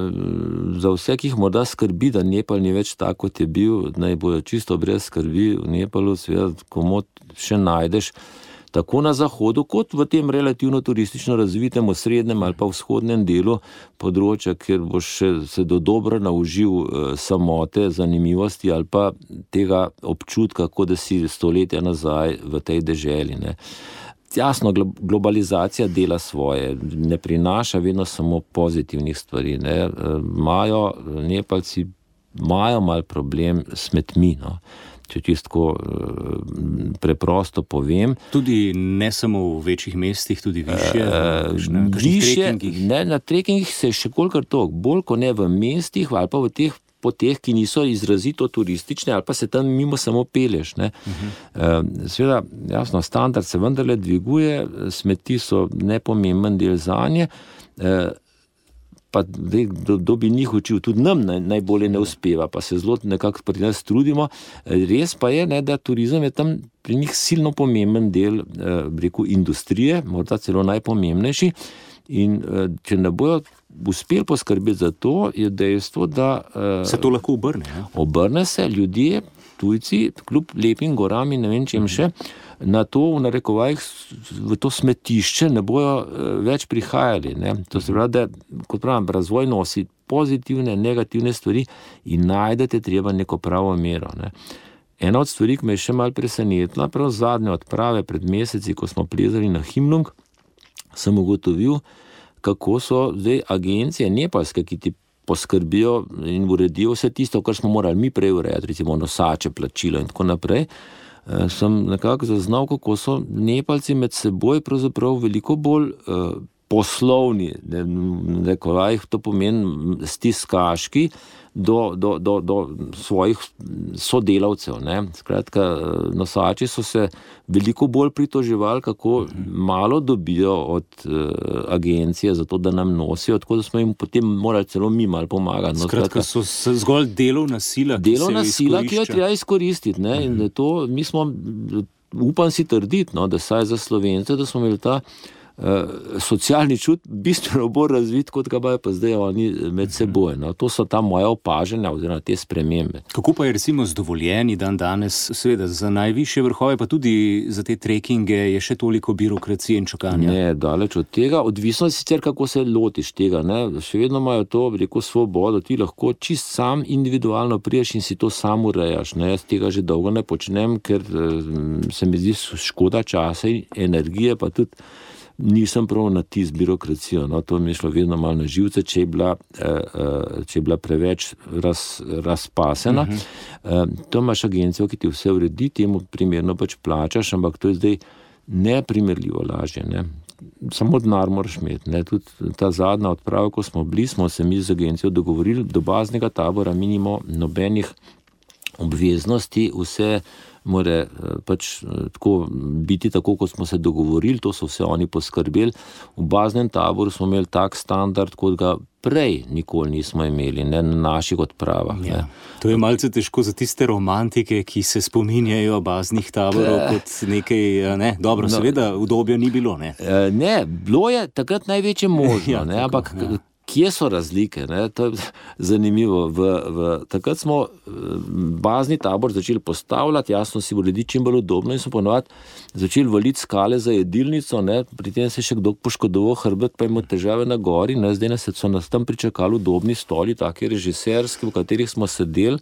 za vse, ki jih morda skrbi, da Nepal ni več tako, kot je bil, naj bojo čisto brez skrbi v Nepalu, seveda, komod še najdeš. Tako na zahodu, kot v tem relativno turistično razvitem, srednjem ali pa vzhodnem delu področja, kjer boš se do dobro naužil eh, samote, zanimivosti ali pa tega občutka, kot da si stoletja nazaj v tej deželi. Ne jasno, globalizacija dela svoje, ne prinaša vedno samo pozitivnih stvari. Ne. Majo, Nepalci imajo mal problem s smetmi. No. Če čisto eh, preprosto povem. Tudi ne samo v večjih mestih, tudi više. E, više ne, na trekingih se še kolikor to, bolj kot ne v mestih ali pa v teh poteh, ki niso izrazito turistične, ali pa se tam mimo samo peleš. Uh -huh. Sveda, jasno, standard se vendarle dviguje, smeti so nepomemben del za nje. Eh, pa, kdo bi njih učil, tudi nam najbolje ne uspeva, pa se zelo nekako pri nas trudimo. Eh, res pa je, ne, da turizem je tam pri njih silno pomemben del reku, industrije, morda celo najpomembnejši. In če ne bojo uspeli poskrbeti za to, je dejstvo, da uh, se to lahko obrne. Ja? Obrne se ljudje, tujci, kljub lepim goram in ne vem čem še. Na to, v narekovajih, v to smetišče ne bojo uh, več prihajali. Ne? To se pravi, da kot pravim, razvoj nosi pozitivne, negativne stvari in najdete treba neko pravo mero. Ne? Ena od stvari, ki me je še malce presenetila, prav zadnje odprave pred meseci, ko smo plezali na Himlung, sem ugotovil, kako so zdaj agencije nepalske, ki ti poskrbijo in uredijo vse tisto, kar smo morali mi prej urejati, recimo nosače, plačilo in tako naprej. Eh, sem nekako zaznal, kako so Nepalci med seboj veliko bolj poslovni, neko rajh, to pomeni stiskaški do, do, do, do svojih sodelavcev. Ne. Skratka, nosači so se veliko bolj pritoževali, kako malo dobijo od uh, agencije za to, da nam nosijo, tako da smo jim potem morali celo mi malo pomagati. No, skratka, so zgolj delovna sila. Delovna sila, ki jo treba izkoristiti. Ne, uh -huh. to, mi smo, upam si trditi, no, da saj za slovence, da smo imeli ta. Eh, socialni čut bistveno bolj razvit, kot ga pa zdaj oni med seboj. No. To so ta moja opažanja oziroma te spremembe. Kako pa je recimo z dovoljeni dan danes, seveda za najviše vrhove, pa tudi za te trekkinge, je še toliko birokracije in čakanja? Ne, daleč od tega, odvisno je sicer, kako se lotiš tega. Ne. Še vedno imajo to, reko, svobodo, ti lahko čist sam individualno priješ in si to sam urejaš. Ne. Jaz tega že dolgo ne počnem, ker eh, se mi zdi škoda časa in energije, pa tudi nisem prav na ti z birokracijo. No, to mi je šlo vedno malo na živce, če je bila, eh, eh, če je bila preveč raz, razpasena. Uh -huh. To imaš agencijo, ki ti vse uredi, temu primerno pač plačaš, ampak to je zdaj neprimerljivo lažje. Ne. Samo denar moraš imeti. Ne. Tudi ta zadnja odprava, ko smo bili, smo se mi z agencijo dogovorili, do baznega tabora minimo nobenih obveznosti, vse more eh, pač eh, tako biti, tako kot smo se dogovorili, to so vse oni poskrbeli. V baznem taboru smo imeli tak standard, kot ga prej nikoli nismo imeli, ne na naših odpravah. Ja. To je malce težko za tiste romantike, ki se spominjajo baznih taborov Te... kot nekaj, eh, ne, dobro, no, seveda, udobja ni bilo. Ne? ne, bilo je takrat največje možno, ja, ne, tako, ampak. Ja. Kje so razlike? Ne? To je zanimivo. V, v, takrat smo eh, bazni tabor začeli postavljati, jasno si urediti čim bolj udobno in smo ponovadi začeli valiti skale za jedilnico, ne? pri tem se je še kdo poškodoval hrbet, pa imamo težave na gori, ne? zdaj nas so nas tam pričakali udobni stoli, taki režiserski, v katerih smo sedeli,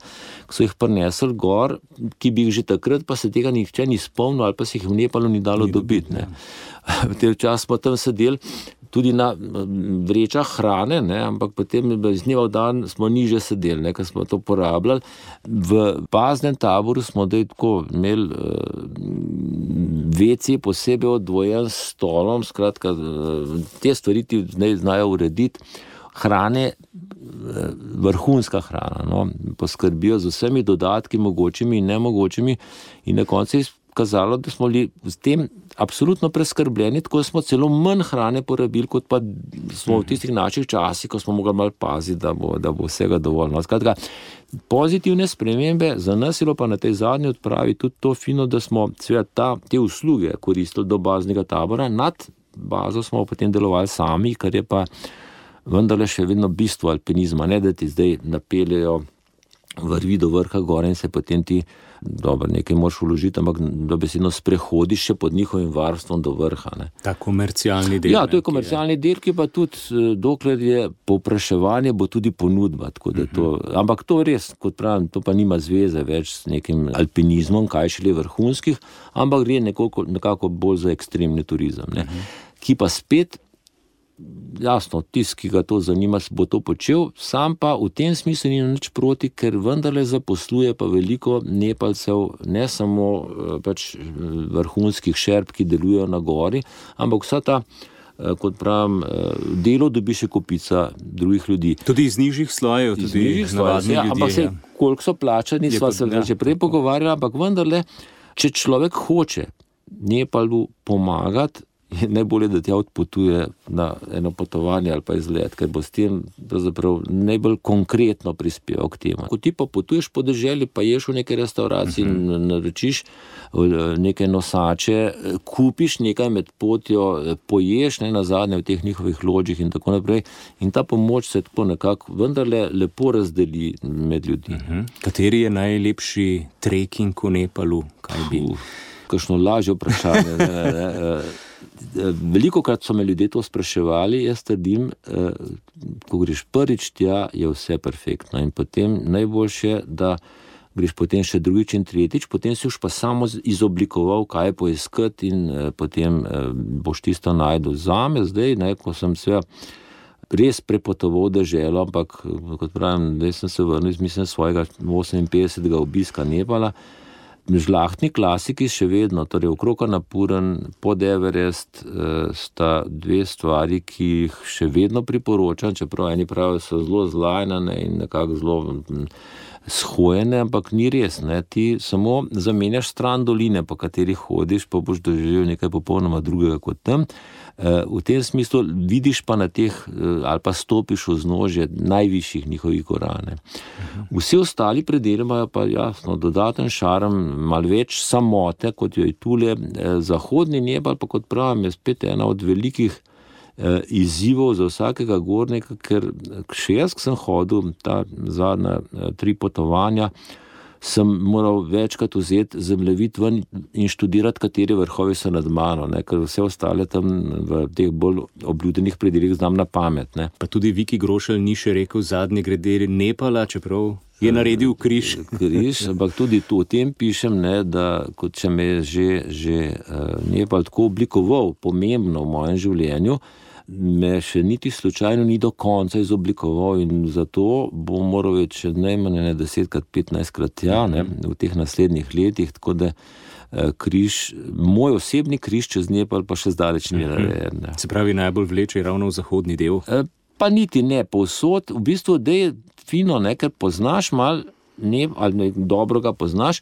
ki so jih prinesli gor, ki bi jih že takrat, pa se tega nihče ni spomnil ali pa se jih v Nepalu ni dalo dobiti. Ne? Ja. V tem času smo tam sedeli tudi na vrečah hrane, ne, ampak potem iz dneva v dan smo niže sedeli, ne, ker smo to porabljali. V paznem taboru smo tako imeli uh, vece posebej odvojen s stolom, skratka, uh, te stvari ti zdaj znajo urediti. Hrane, eh, vrhunska hrana, no, poskrbijo z vsemi dodatki, mogočimi in nemogočimi, in na koncu je kazalo, da smo bili s tem absolutno preskrbljeni, tako smo celo manj hrane porabili, kot pa smo v tistih naših časih, ko smo mogli malo paziti, da bo, da bo vsega dovolj. No, skratka, pozitivne spremembe za nas je pa na tej zadnji odpravi tudi to fino, da smo ta, te usluge koristili do baznega tabora, nad bazo smo potem delovali sami, kar je pa vendarle še vedno bistvo alpinizma, ne da ti zdaj napeljejo vrvi do vrha gore in se potem ti dobro, nekaj moš vložiti, ampak da besedno sprehodiš še pod njihovim varstvom do vrha. Ne. Ta komercialni del. Ja, to je komercialni del, ki pa tudi, eh, dokler je povpraševanje, bo tudi ponudba. To, mhm. ampak to res, kot pravim, to pa nima zveze več s nekim alpinizmom, kaj šele vrhunskih, ampak gre nekako, nekako bolj za ekstremni turizem. Ne. Mhm. Ki pa spet jasno, tisti, ki ga to zanima, bo to počel, sam pa v tem smislu ni nič proti, ker vendarle zaposluje pa veliko nepalcev, ne samo eh, pač eh, vrhunskih šerp, ki delujejo na gori, ampak vsa ta. Eh, kot pravim, delo dobi še kupica drugih ljudi. Tudi iz nižjih slojev, tudi iz nižjih slojev. Ja, ampak se, ja. koliko so plačani, smo se ja. že prej pogovarjali, ampak vendarle, če človek hoče Nepalu pomagati, je najbolje, da ti odpotuje na eno potovanje ali pa izlet, ker bo s tem najbolj konkretno prispeval k temu. Ko ti pa potuješ po državi, pa ješ v neki restauraciji in uh -huh. naročiš neke nosače, kupiš nekaj med potjo, poješ ne na zadnje v teh njihovih ložjih in tako naprej. In ta pomoč se tako nekako vendarle lepo razdeli med ljudmi. Uh -huh. Kateri je najlepši trekking v Nepalu? Kakšno lažje vprašanje. Ne, ne, ne. Veliko krat so me ljudje to spraševali, jaz trdim, eh, ko greš prvič tja, je vse perfektno. In potem najboljše, da greš potem še drugič in tretjič, potem si už pa samo izoblikoval, kaj je poiskati in eh, potem eh, boš tisto najdel. Za me zdaj, ne, ko sem se res prepotoval državo, ampak kot pravim, zdaj sem se vrnil iz svojega 58. obiska Nepala. Žlahtni klasiki še vedno, torej okrog Napuren, pod Everest, eh, sta dve stvari, ki jih še vedno priporočam, čeprav eni pravijo, so zelo zlajnane in nekako zelo hm, shojene, ampak ni res. Ne? Ti samo zamenjaš stran doline, po kateri hodiš, pa boš doživel nekaj popolnoma drugega kot tam. Eh, v tem smislu vidiš pa na teh, eh, ali pa stopiš v znožje najvišjih njihovih gorane. Vsi ostali predeli imajo pa jasno dodaten šarm, mal več samote, kot jo je tule. Eh, zahodni Nepal pa kot pravim je spet ena od velikih izzivov za vsakega gornika, ker še jaz sem hodil ta zadnja tri potovanja, sem moral večkrat vzeti zemljevid ven in študirati, kateri vrhovi so nad mano, ne? ker vse ostale tam v teh bolj obljudenih predeljih znam na pamet. Ne? Pa tudi Viki Grošelj ni še rekel zadnje grede Nepala, čeprav. Je naredil križ. križ ampak tudi tu o tem pišem, ne, da če me je že, že uh, Nepal tako oblikoval, pomembno v mojem življenju, uh, me še niti slučajno ni do konca izoblikoval in zato bom moral več najmanj ne desetkrat, petnajstkrat ja, ne, v teh naslednjih letih. Tako da eh, križ, moj osebni križ čez Nepal pa še zdaleč ni mhm. narejen. Se pravi, najbolj vleče ravno v zahodni del? Eh, pa niti ne povsod, v bistvu je fino, ne, ker poznaš mal, ne, ali dobro ga poznaš,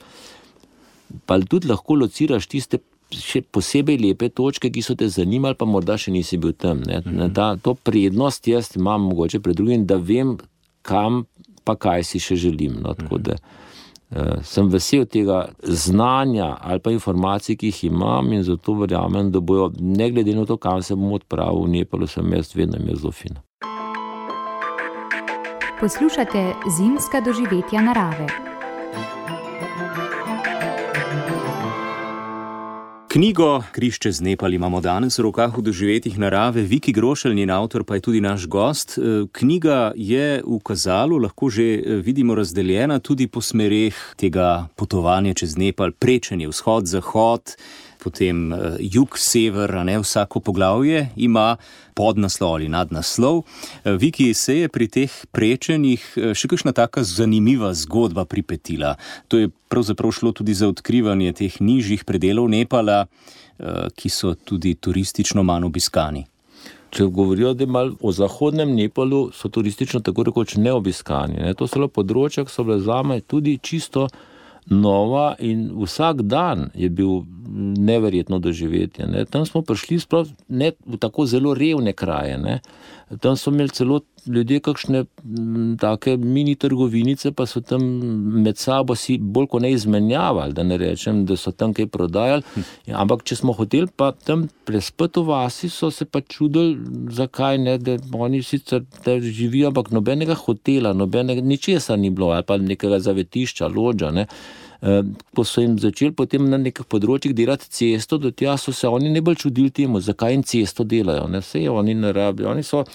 pa tudi lahko lociraš tiste še posebej lepe točke, ki so te zanimali, pa morda še nisi bil tam. Mhm. Ta, to prednost jaz imam mogoče pred drugim, da vem, kam pa kaj si še želim. No, da, uh, sem vesel tega znanja ali pa informacij, ki jih imam in zato verjamem, da bojo, ne glede na to, kam se bom odpravil, v Nepalu sem jaz vedno imel zelo fino. Poslušate zimska doživetja narave. Knjigo Krišče z Nepal imamo danes v rokah v doživetjih narave, Viki Grošelj, njen avtor pa je tudi naš gost. E, knjiga je v kazalu, lahko že e, vidimo razdeljena tudi po smereh tega potovanja čez Nepal, prečenje vzhod-zahod potem uh, jug, sever, ne vsako poglavje ima podnaslov ali nadnaslov. Uh, Viki se je pri teh prečenjih uh, še kakšna taka zanimiva zgodba pripetila. To je pravzaprav šlo tudi za odkrivanje teh nižjih predelov Nepala, ki so tudi turistično manj obiskani. Če govorijo, da je o zahodnem Nepalu, so turistično tako rekoč neobiskani. Ne? To so le področja, ki so bile za me tudi čisto nova in vsak dan je bil neverjetno doživetje. Ne. Tam smo prišli ne, v tako zelo revne kraje. Ne. Tam so imeli celo ljudje kakšne take mini trgovinice, pa so tam med sabo si bolj kot ne izmenjavali, da ne rečem, da so tam kaj prodajali. Ja, ampak če smo hoteli pa tam prespati v vasi, so se pa čudili, zakaj ne, da oni sicer živijo, ampak nobenega hotela, nobenega ničesar ni bilo, ali pa nekega zavetišča, lođa. Ne. Eh, ko so jim začeli potem na nekih področjih delati cesto, do tja so se oni najbolj čudili temu, zakaj jim cesto delajo. Ne? Vse oni ne rabijo, oni so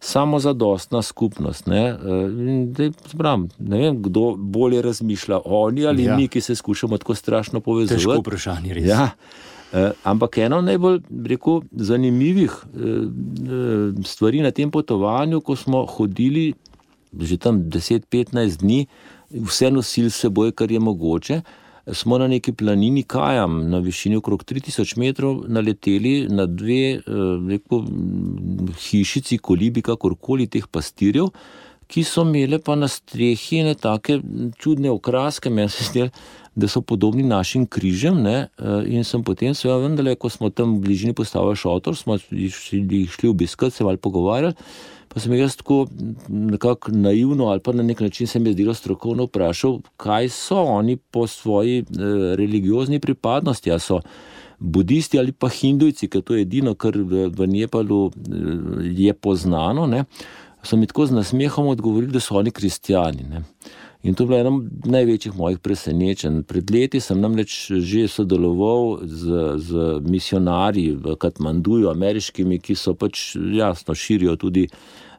samo zadostna skupnost. Ne, eh, Dej, zbram, ne vem, kdo bolje razmišlja, oni ali ja. mi, ki se skušamo tako strašno povezati. Težko vprašanje, res. Ja. Uh, ampak ena najbolj rekel, zanimivih uh, stvari na tem potovanju, ko smo hodili že tam 10-15 dni, uh, vse nosili s seboj, kar je mogoče. Smo na neki planini Kajam, na višini okrog 3000 metrov, naleteli na dve eh, rekel, hišici, kolibi, kakorkoli teh pastirjev, ki so imeli pa na strehi ne take čudne okraske, meni se zdi, da so podobni našim križem. Ne? Eh, in sem potem, seveda, vendarle, ko smo tam v bližini postavili šotor, smo jih šli obiskati, se malo pogovarjali. Pa sem jaz tako nekako naivno ali pa na nek način se mi je zdelo strokovno vprašal, kaj so oni po svoji eh, religiozni pripadnosti. A so budisti ali pa hindujci, ker to je edino, kar v Nepalu eh, je poznano. Ne? So mi tako z nasmehom odgovorili, da so oni kristijani. Ne? In to je bilo eno največjih mojih presenečenj. Pred leti sem namreč že sodeloval z, z misionarji v Katmanduju, ameriškimi, ki so pač jasno širijo tudi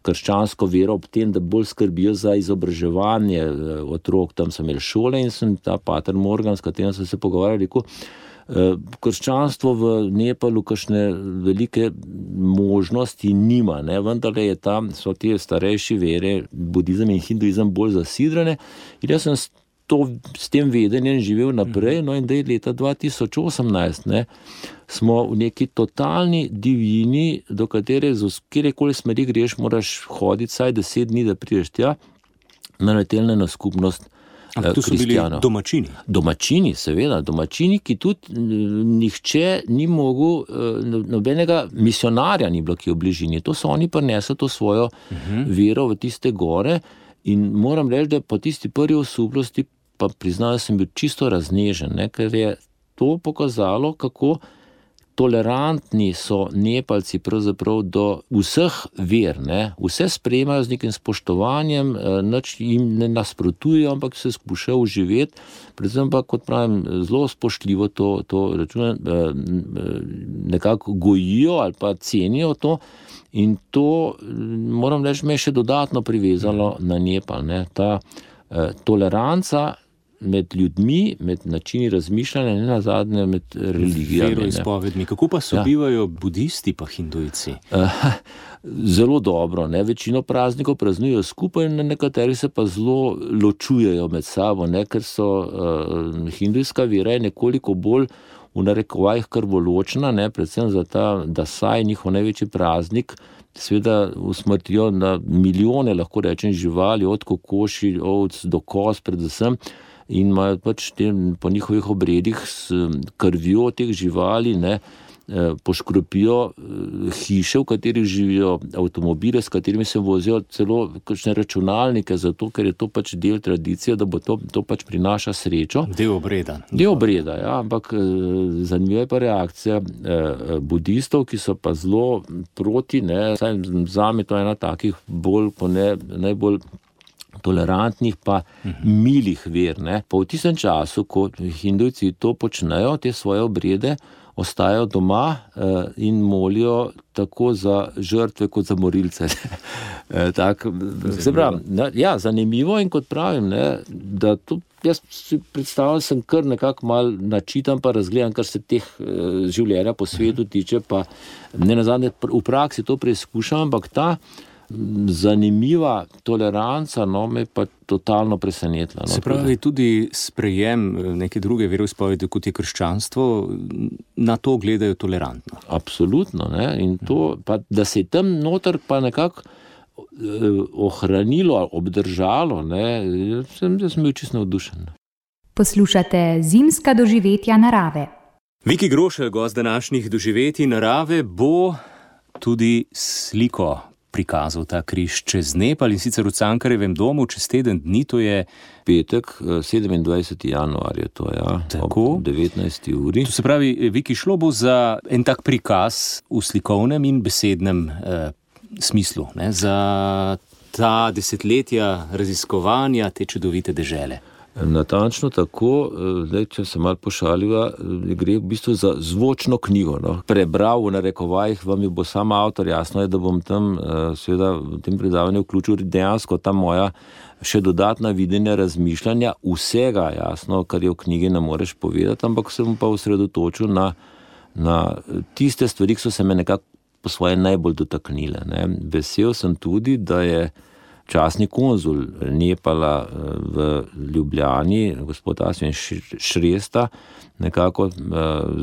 krščansko vero, ob tem, da bolj skrbijo za izobraževanje eh, otrok. Tam sem imel šole in sem ta pater Morgan, s katerim sem se pogovarjal, rekel. Eh, krščanstvo v Nepalu kakšne velike možnosti nima, ne? vendar je tam, so te starejše vere, budizem in hinduizem bolj zasidrane. In jaz sem to, s tem vedenjem živel naprej. No, in da je leta 2018 ne, smo v neki totalni divjini, do katere z kjerkoli smeri greš, moraš hoditi vsaj deset dni, da prideš tja, naletelne na skupnost. Ampak tu so bili kristjanov. domačini. Domačini, seveda, domačini, ki tudi nihče ni mogel, eh, no- nobenega misionarja ni bilo, ki je v bližini. To so oni prinesli, to svojo uh -huh. vero v tiste gore. In moram reči, da po tisti prvi osuplosti, pa priznam, da sem bil čisto raznežen, ne, ker je to pokazalo, kako tolerantni so Nepalci do vseh ver. Ne. Vse sprejemajo z nekim spoštovanjem, eh, nič jim ne nasprotujejo, ampak se skušajo uživati. Predvsem pa, kot pravim, zelo spoštljivo to, to račune, eh, eh, nekako gojijo ali pa cenijo to. In to, moram reči, me je še dodatno privezalo na Nepal. Ne. Ta eh, toleranca med ljudmi, med načini razmišljanja, ne na zadnje med religijami. ne. Veroizpovedmi. Kako pa sobivajo budisti pa hindujci? Eh, Zelo dobro, ne? večino praznikov praznujejo skupaj, ne- nekateri se pa zelo ločujejo med sabo, ne? ker so uh, hindujska vera je nekoliko bolj v narekovajih krvoločna, ne? predvsem za ta, da saj njihov največji praznik. Sveda usmrtijo na milijone, lahko rečem, živali, od kokoši, ovc do kos, predvsem. In imajo pač te, po njihovih obredih s krvjo teh živali, ne, eh, poškropijo eh, hiše, v katerih živijo, avtomobile, s katerimi se vozijo, celo kakšne računalnike, zato ker je to pač del tradicije, da bo to, to pač prinaša srečo. Del obreda. Del obreda, ja, ampak eh, zanimiva je pa reakcija budistov, ki so pa zelo proti. Za me to je ena takih bolj, ne, najbolj tolerantnih, pa milih ver. Ne. Pa v tistem času, ko hindujci to počnejo, te svoje obrede, ostajajo doma eh, in molijo tako za žrtve, kot za morilce. Eh, tak, se pravi, ja, zanimivo in kot pravim, ne, da to. Jaz si predstavljam, sem kar nekako mal načitam, pa razgledam, kar se teh eh, življenja po svetu tiče. Pa ne nazadnje pr- v praksi to preizkušam, ampak ta m, zanimiva toleranca no, me pa totalno presenetila. No, Se pravi, tudi sprejem eh, neke druge veroizpovedi, kot je krščanstvo, na to gledajo tolerantno. Absolutno. Ne? In to, pa, da se je tam noter pa nekako eh, ohranilo, obdržalo, ne? sem, jaz sem bil čisto navdušen. Poslušate zimska doživetja narave. Viki Grošelj, gost današnjih doživetij narave, bo tudi sliko prikazal ta križ čez Nepal in sicer v Cankarevem domu čez teden dni, to je Petek, eh, 27. januar je to, ja, Tako. ob 19. uri. To se pravi, Viki, šlo bo za en tak prikaz v slikovnem in besednem eh, smislu, ne, za ta desetletja raziskovanja te čudovite dežele. Natančno tako, eh, zdaj, če se malo pošaliva, eh, gre v bistvu za zvočno knjigo. No. Prebral v narekovajih, vam jo bo sam avtor, jasno je, da bom tam eh, seveda v tem predavanju vključil dejansko ta moja še dodatna videnja razmišljanja, vsega jasno, kar je v knjigi ne moreš povedati, ampak se bom pa osredotočil na, na tiste stvari, ki so se me nekako po svoje najbolj dotaknile. Ne. Vesel sem tudi, da je časni konzul Nepala eh, v Ljubljani, gospod Asvin Š- Šresta, nekako eh,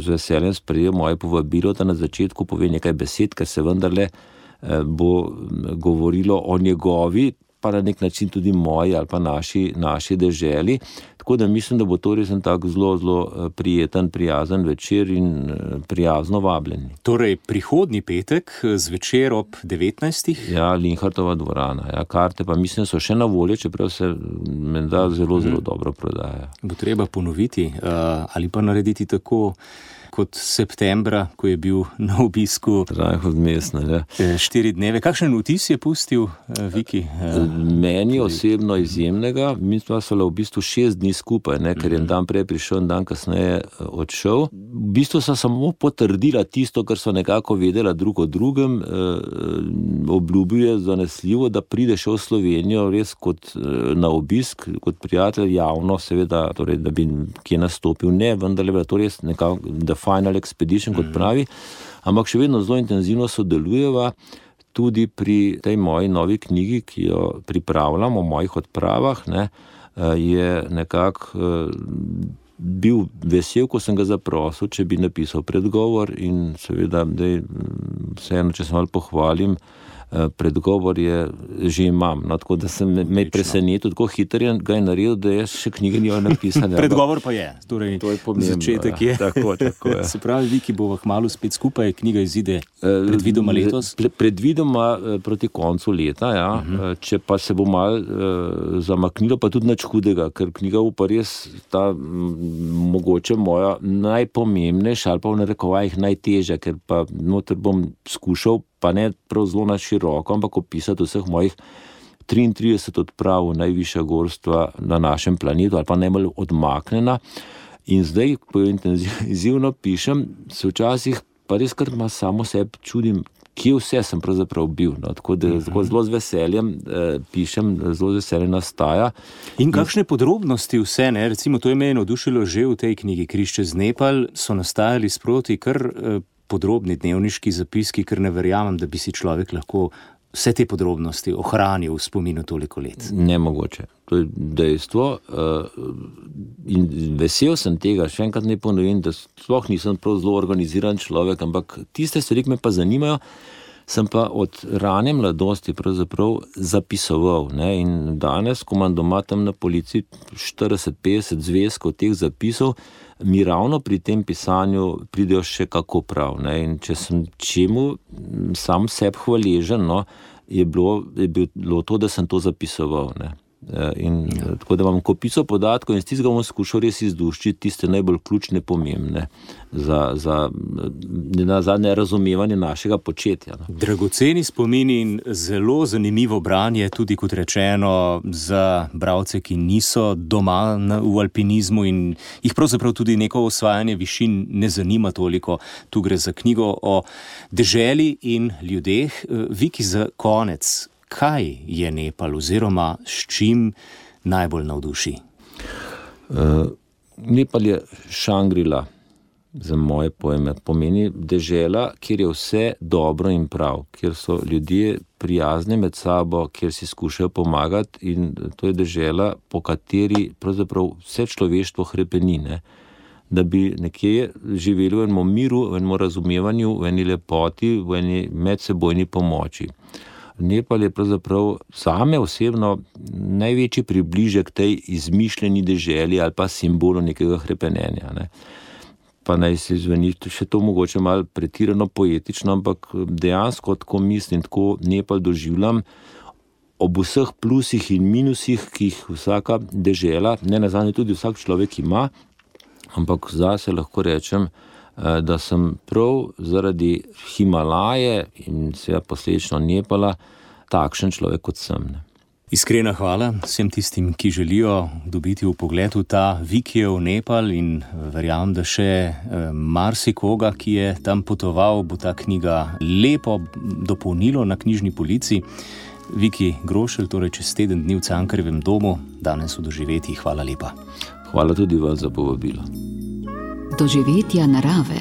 z veseljem sprejel moje povabilo, da na začetku pove nekaj besed, ker se vendarle eh, bo mm, govorilo o njegovi, pa na nek način tudi moji ali pa naši, naši deželi. Tako da mislim, da bo to res en tak zelo, zelo eh, prijeten, prijazen večer in eh, prijazno vabljeni. Torej, prihodnji petek eh, zvečer ob 19. Ja, Linhartova dvorana. Ja, karte pa mislim, so še na voljo, čeprav se menda zelo, zelo dobro prodajajo. bo treba ponoviti ali pa narediti tako kot septembra, ko je bil na obisku Trajah odmestne. Ja. eh, štiri dneve. Kakšen vtis je pustil uh, Viki? Uh, Meni osebno izjemnega, mi smo se v bistvu šest dni skupaj, ne, ker je en dan prej prišel in dan kasneje eh, odšel. V bistvu so samo potrdila tisto, kar so nekako vedela drug o drugem. Eh, obljubil je zanesljivo, da pride še v Slovenijo res kot eh, na obisk, kot prijatelj javno, seveda, torej, da bi kje nastopil. Ne, vendar je bila to res nekako the final expedition, kot pravi, ampak še vedno zelo intenzivno sodelujeva tudi pri tej moji novi knjigi, ki jo pripravljam o mojih odpravah. Ne, je nekako bil vesel, ko sem ga zaprosil, če bi napisal predgovor in seveda, da vseeno, če se malo pohvalim, Eh, predgovor je že imam. No, tako da sem me presenetil, tako hitro ga je naredil, da jaz še knjige nisem napisal. predgovor pa je, torej, to je pomembno. Začetek ja. je. Tako, tako je. Se pravi, vi, ki bo hmalo spet skupaj, knjiga izide eh, predvidoma letos? Predvidoma eh, proti koncu leta, ja. uh -huh. če pa se bo mal uh, zamaknilo, pa tudi nič hudega, ker knjiga bo pa res ta mogoče moja najpomembnejša ali pa v narekovajih najtežja, ker pa noter bom skušal pa ne prav zelo na široko, ampak opisati vseh mojih 33 odprav najvišja gorstva na našem planetu, ali pa najbolj odmaknjena. In zdaj, ko jo intenzivno pišem, se včasih pa res kar ima samo sebi čudim. Kje vse sem pravzaprav bil? No, tako da zelo, zelo z veseljem eh, pišem, zelo z veseljem nastaja. In kakšne podrobnosti vse, ne? recimo, to je meni navdušilo že v tej knjigi Krišče z Nepal, so nastajali sproti kar eh, podrobni dnevniški zapiski, ker ne verjamem, da bi si človek lahko vse te podrobnosti ohranil v spominu toliko let. Nemogoče. To je dejstvo. Eh, in vesel sem tega, še enkrat ne ponovim, da sploh nisem prav zelo organiziran človek, ampak tiste stvari, ki me pa zanimajo. Sem pa od rane mladosti zapisoval. Ne? In danes, ko imam doma tam na policiji 40-50 zvezkov teh zapisov, mi ravno pri tem pisanju pridejo še kako prav. Če sem čemu sam sebi hvaležen, no, je, bilo, je bilo to, da sem to zapisoval. Ne? Eh, in, ja. Tako da imam kopico podatkov in s tistega bom skušal res izduščiti tiste najbolj ključne, pomembne za, za zadnje razumevanje našega početja. No. Dragoceni spomini in zelo zanimivo branje, tudi kot rečeno, za bralce, ki niso doma na, v alpinizmu in jih pravzaprav tudi neko osvajanje višin ne zanima toliko. Tu gre za knjigo o deželi in ljudeh. Eh, Viki za konec kaj je Nepal, oziroma s čim najbolj navduši? Uh, Nepal je Šangrila, za moje pojme, pomeni dežela, kjer je vse dobro in prav, kjer so ljudje prijazni med sabo, kjer si skušajo pomagati, in to je dežela, po kateri pravzaprav vse človeštvo hrepenine. Da bi nekje živeli v enem miru, v enem razumevanju, v eni lepoti, v eni medsebojni pomoči. Uh, Nepal je pravzaprav same osebno največji približek tej izmišljeni deželi ali pa simbolu nekega hrepenenja. Ne. Pa naj se zveni še to mogoče malo pretirano poetično, ampak dejansko tako mislim, tako Nepal doživljam. Ob vseh plusih in minusih, ki jih vsaka država, ne nazadnje tudi vsak človek ima, ampak zase lahko rečem, Eh, da sem prav zaradi Himalaje in seveda posledično Nepala takšen človek, kot sem. Ne. Iskrena hvala vsem tistim, ki želijo dobiti v pogled v ta Vikijev Nepal in verjamem, da še eh, marsikoga, ki je tam potoval, bo ta knjiga lepo dopolnilo na knjižni polici. Viki Grošelj, torej čez teden dni v Cankarjevem domu, danes v doživeti. Hvala lepa. Hvala tudi vam za povabilo doživetja narave.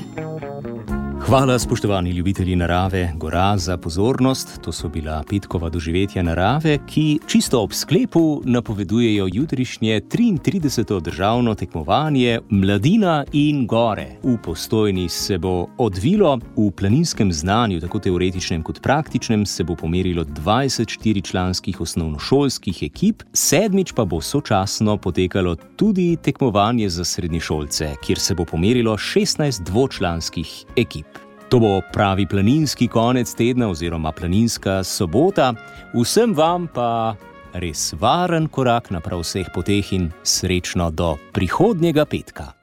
Hvala, spoštovani ljubitelji narave, gora za pozornost. To so bila petkova doživetja narave, ki čisto ob sklepu napovedujejo jutrišnje 33. državno tekmovanje Mladina in Gore. V postojni se bo odvilo, v planinskem znanju, tako teoretičnem kot praktičnem, se bo pomerilo 24 članskih osnovnošolskih ekip, sedmič pa bo sočasno potekalo tudi tekmovanje za srednješolce, kjer se bo pomerilo 16 dvočlanskih ekip. To bo pravi planinski konec tedna oziroma planinska sobota, vsem vam pa res varen korak na prav vseh poteh in srečno do prihodnjega petka.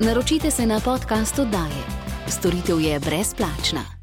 Naročite se na podcast oddaje. Storitev je brezplačna.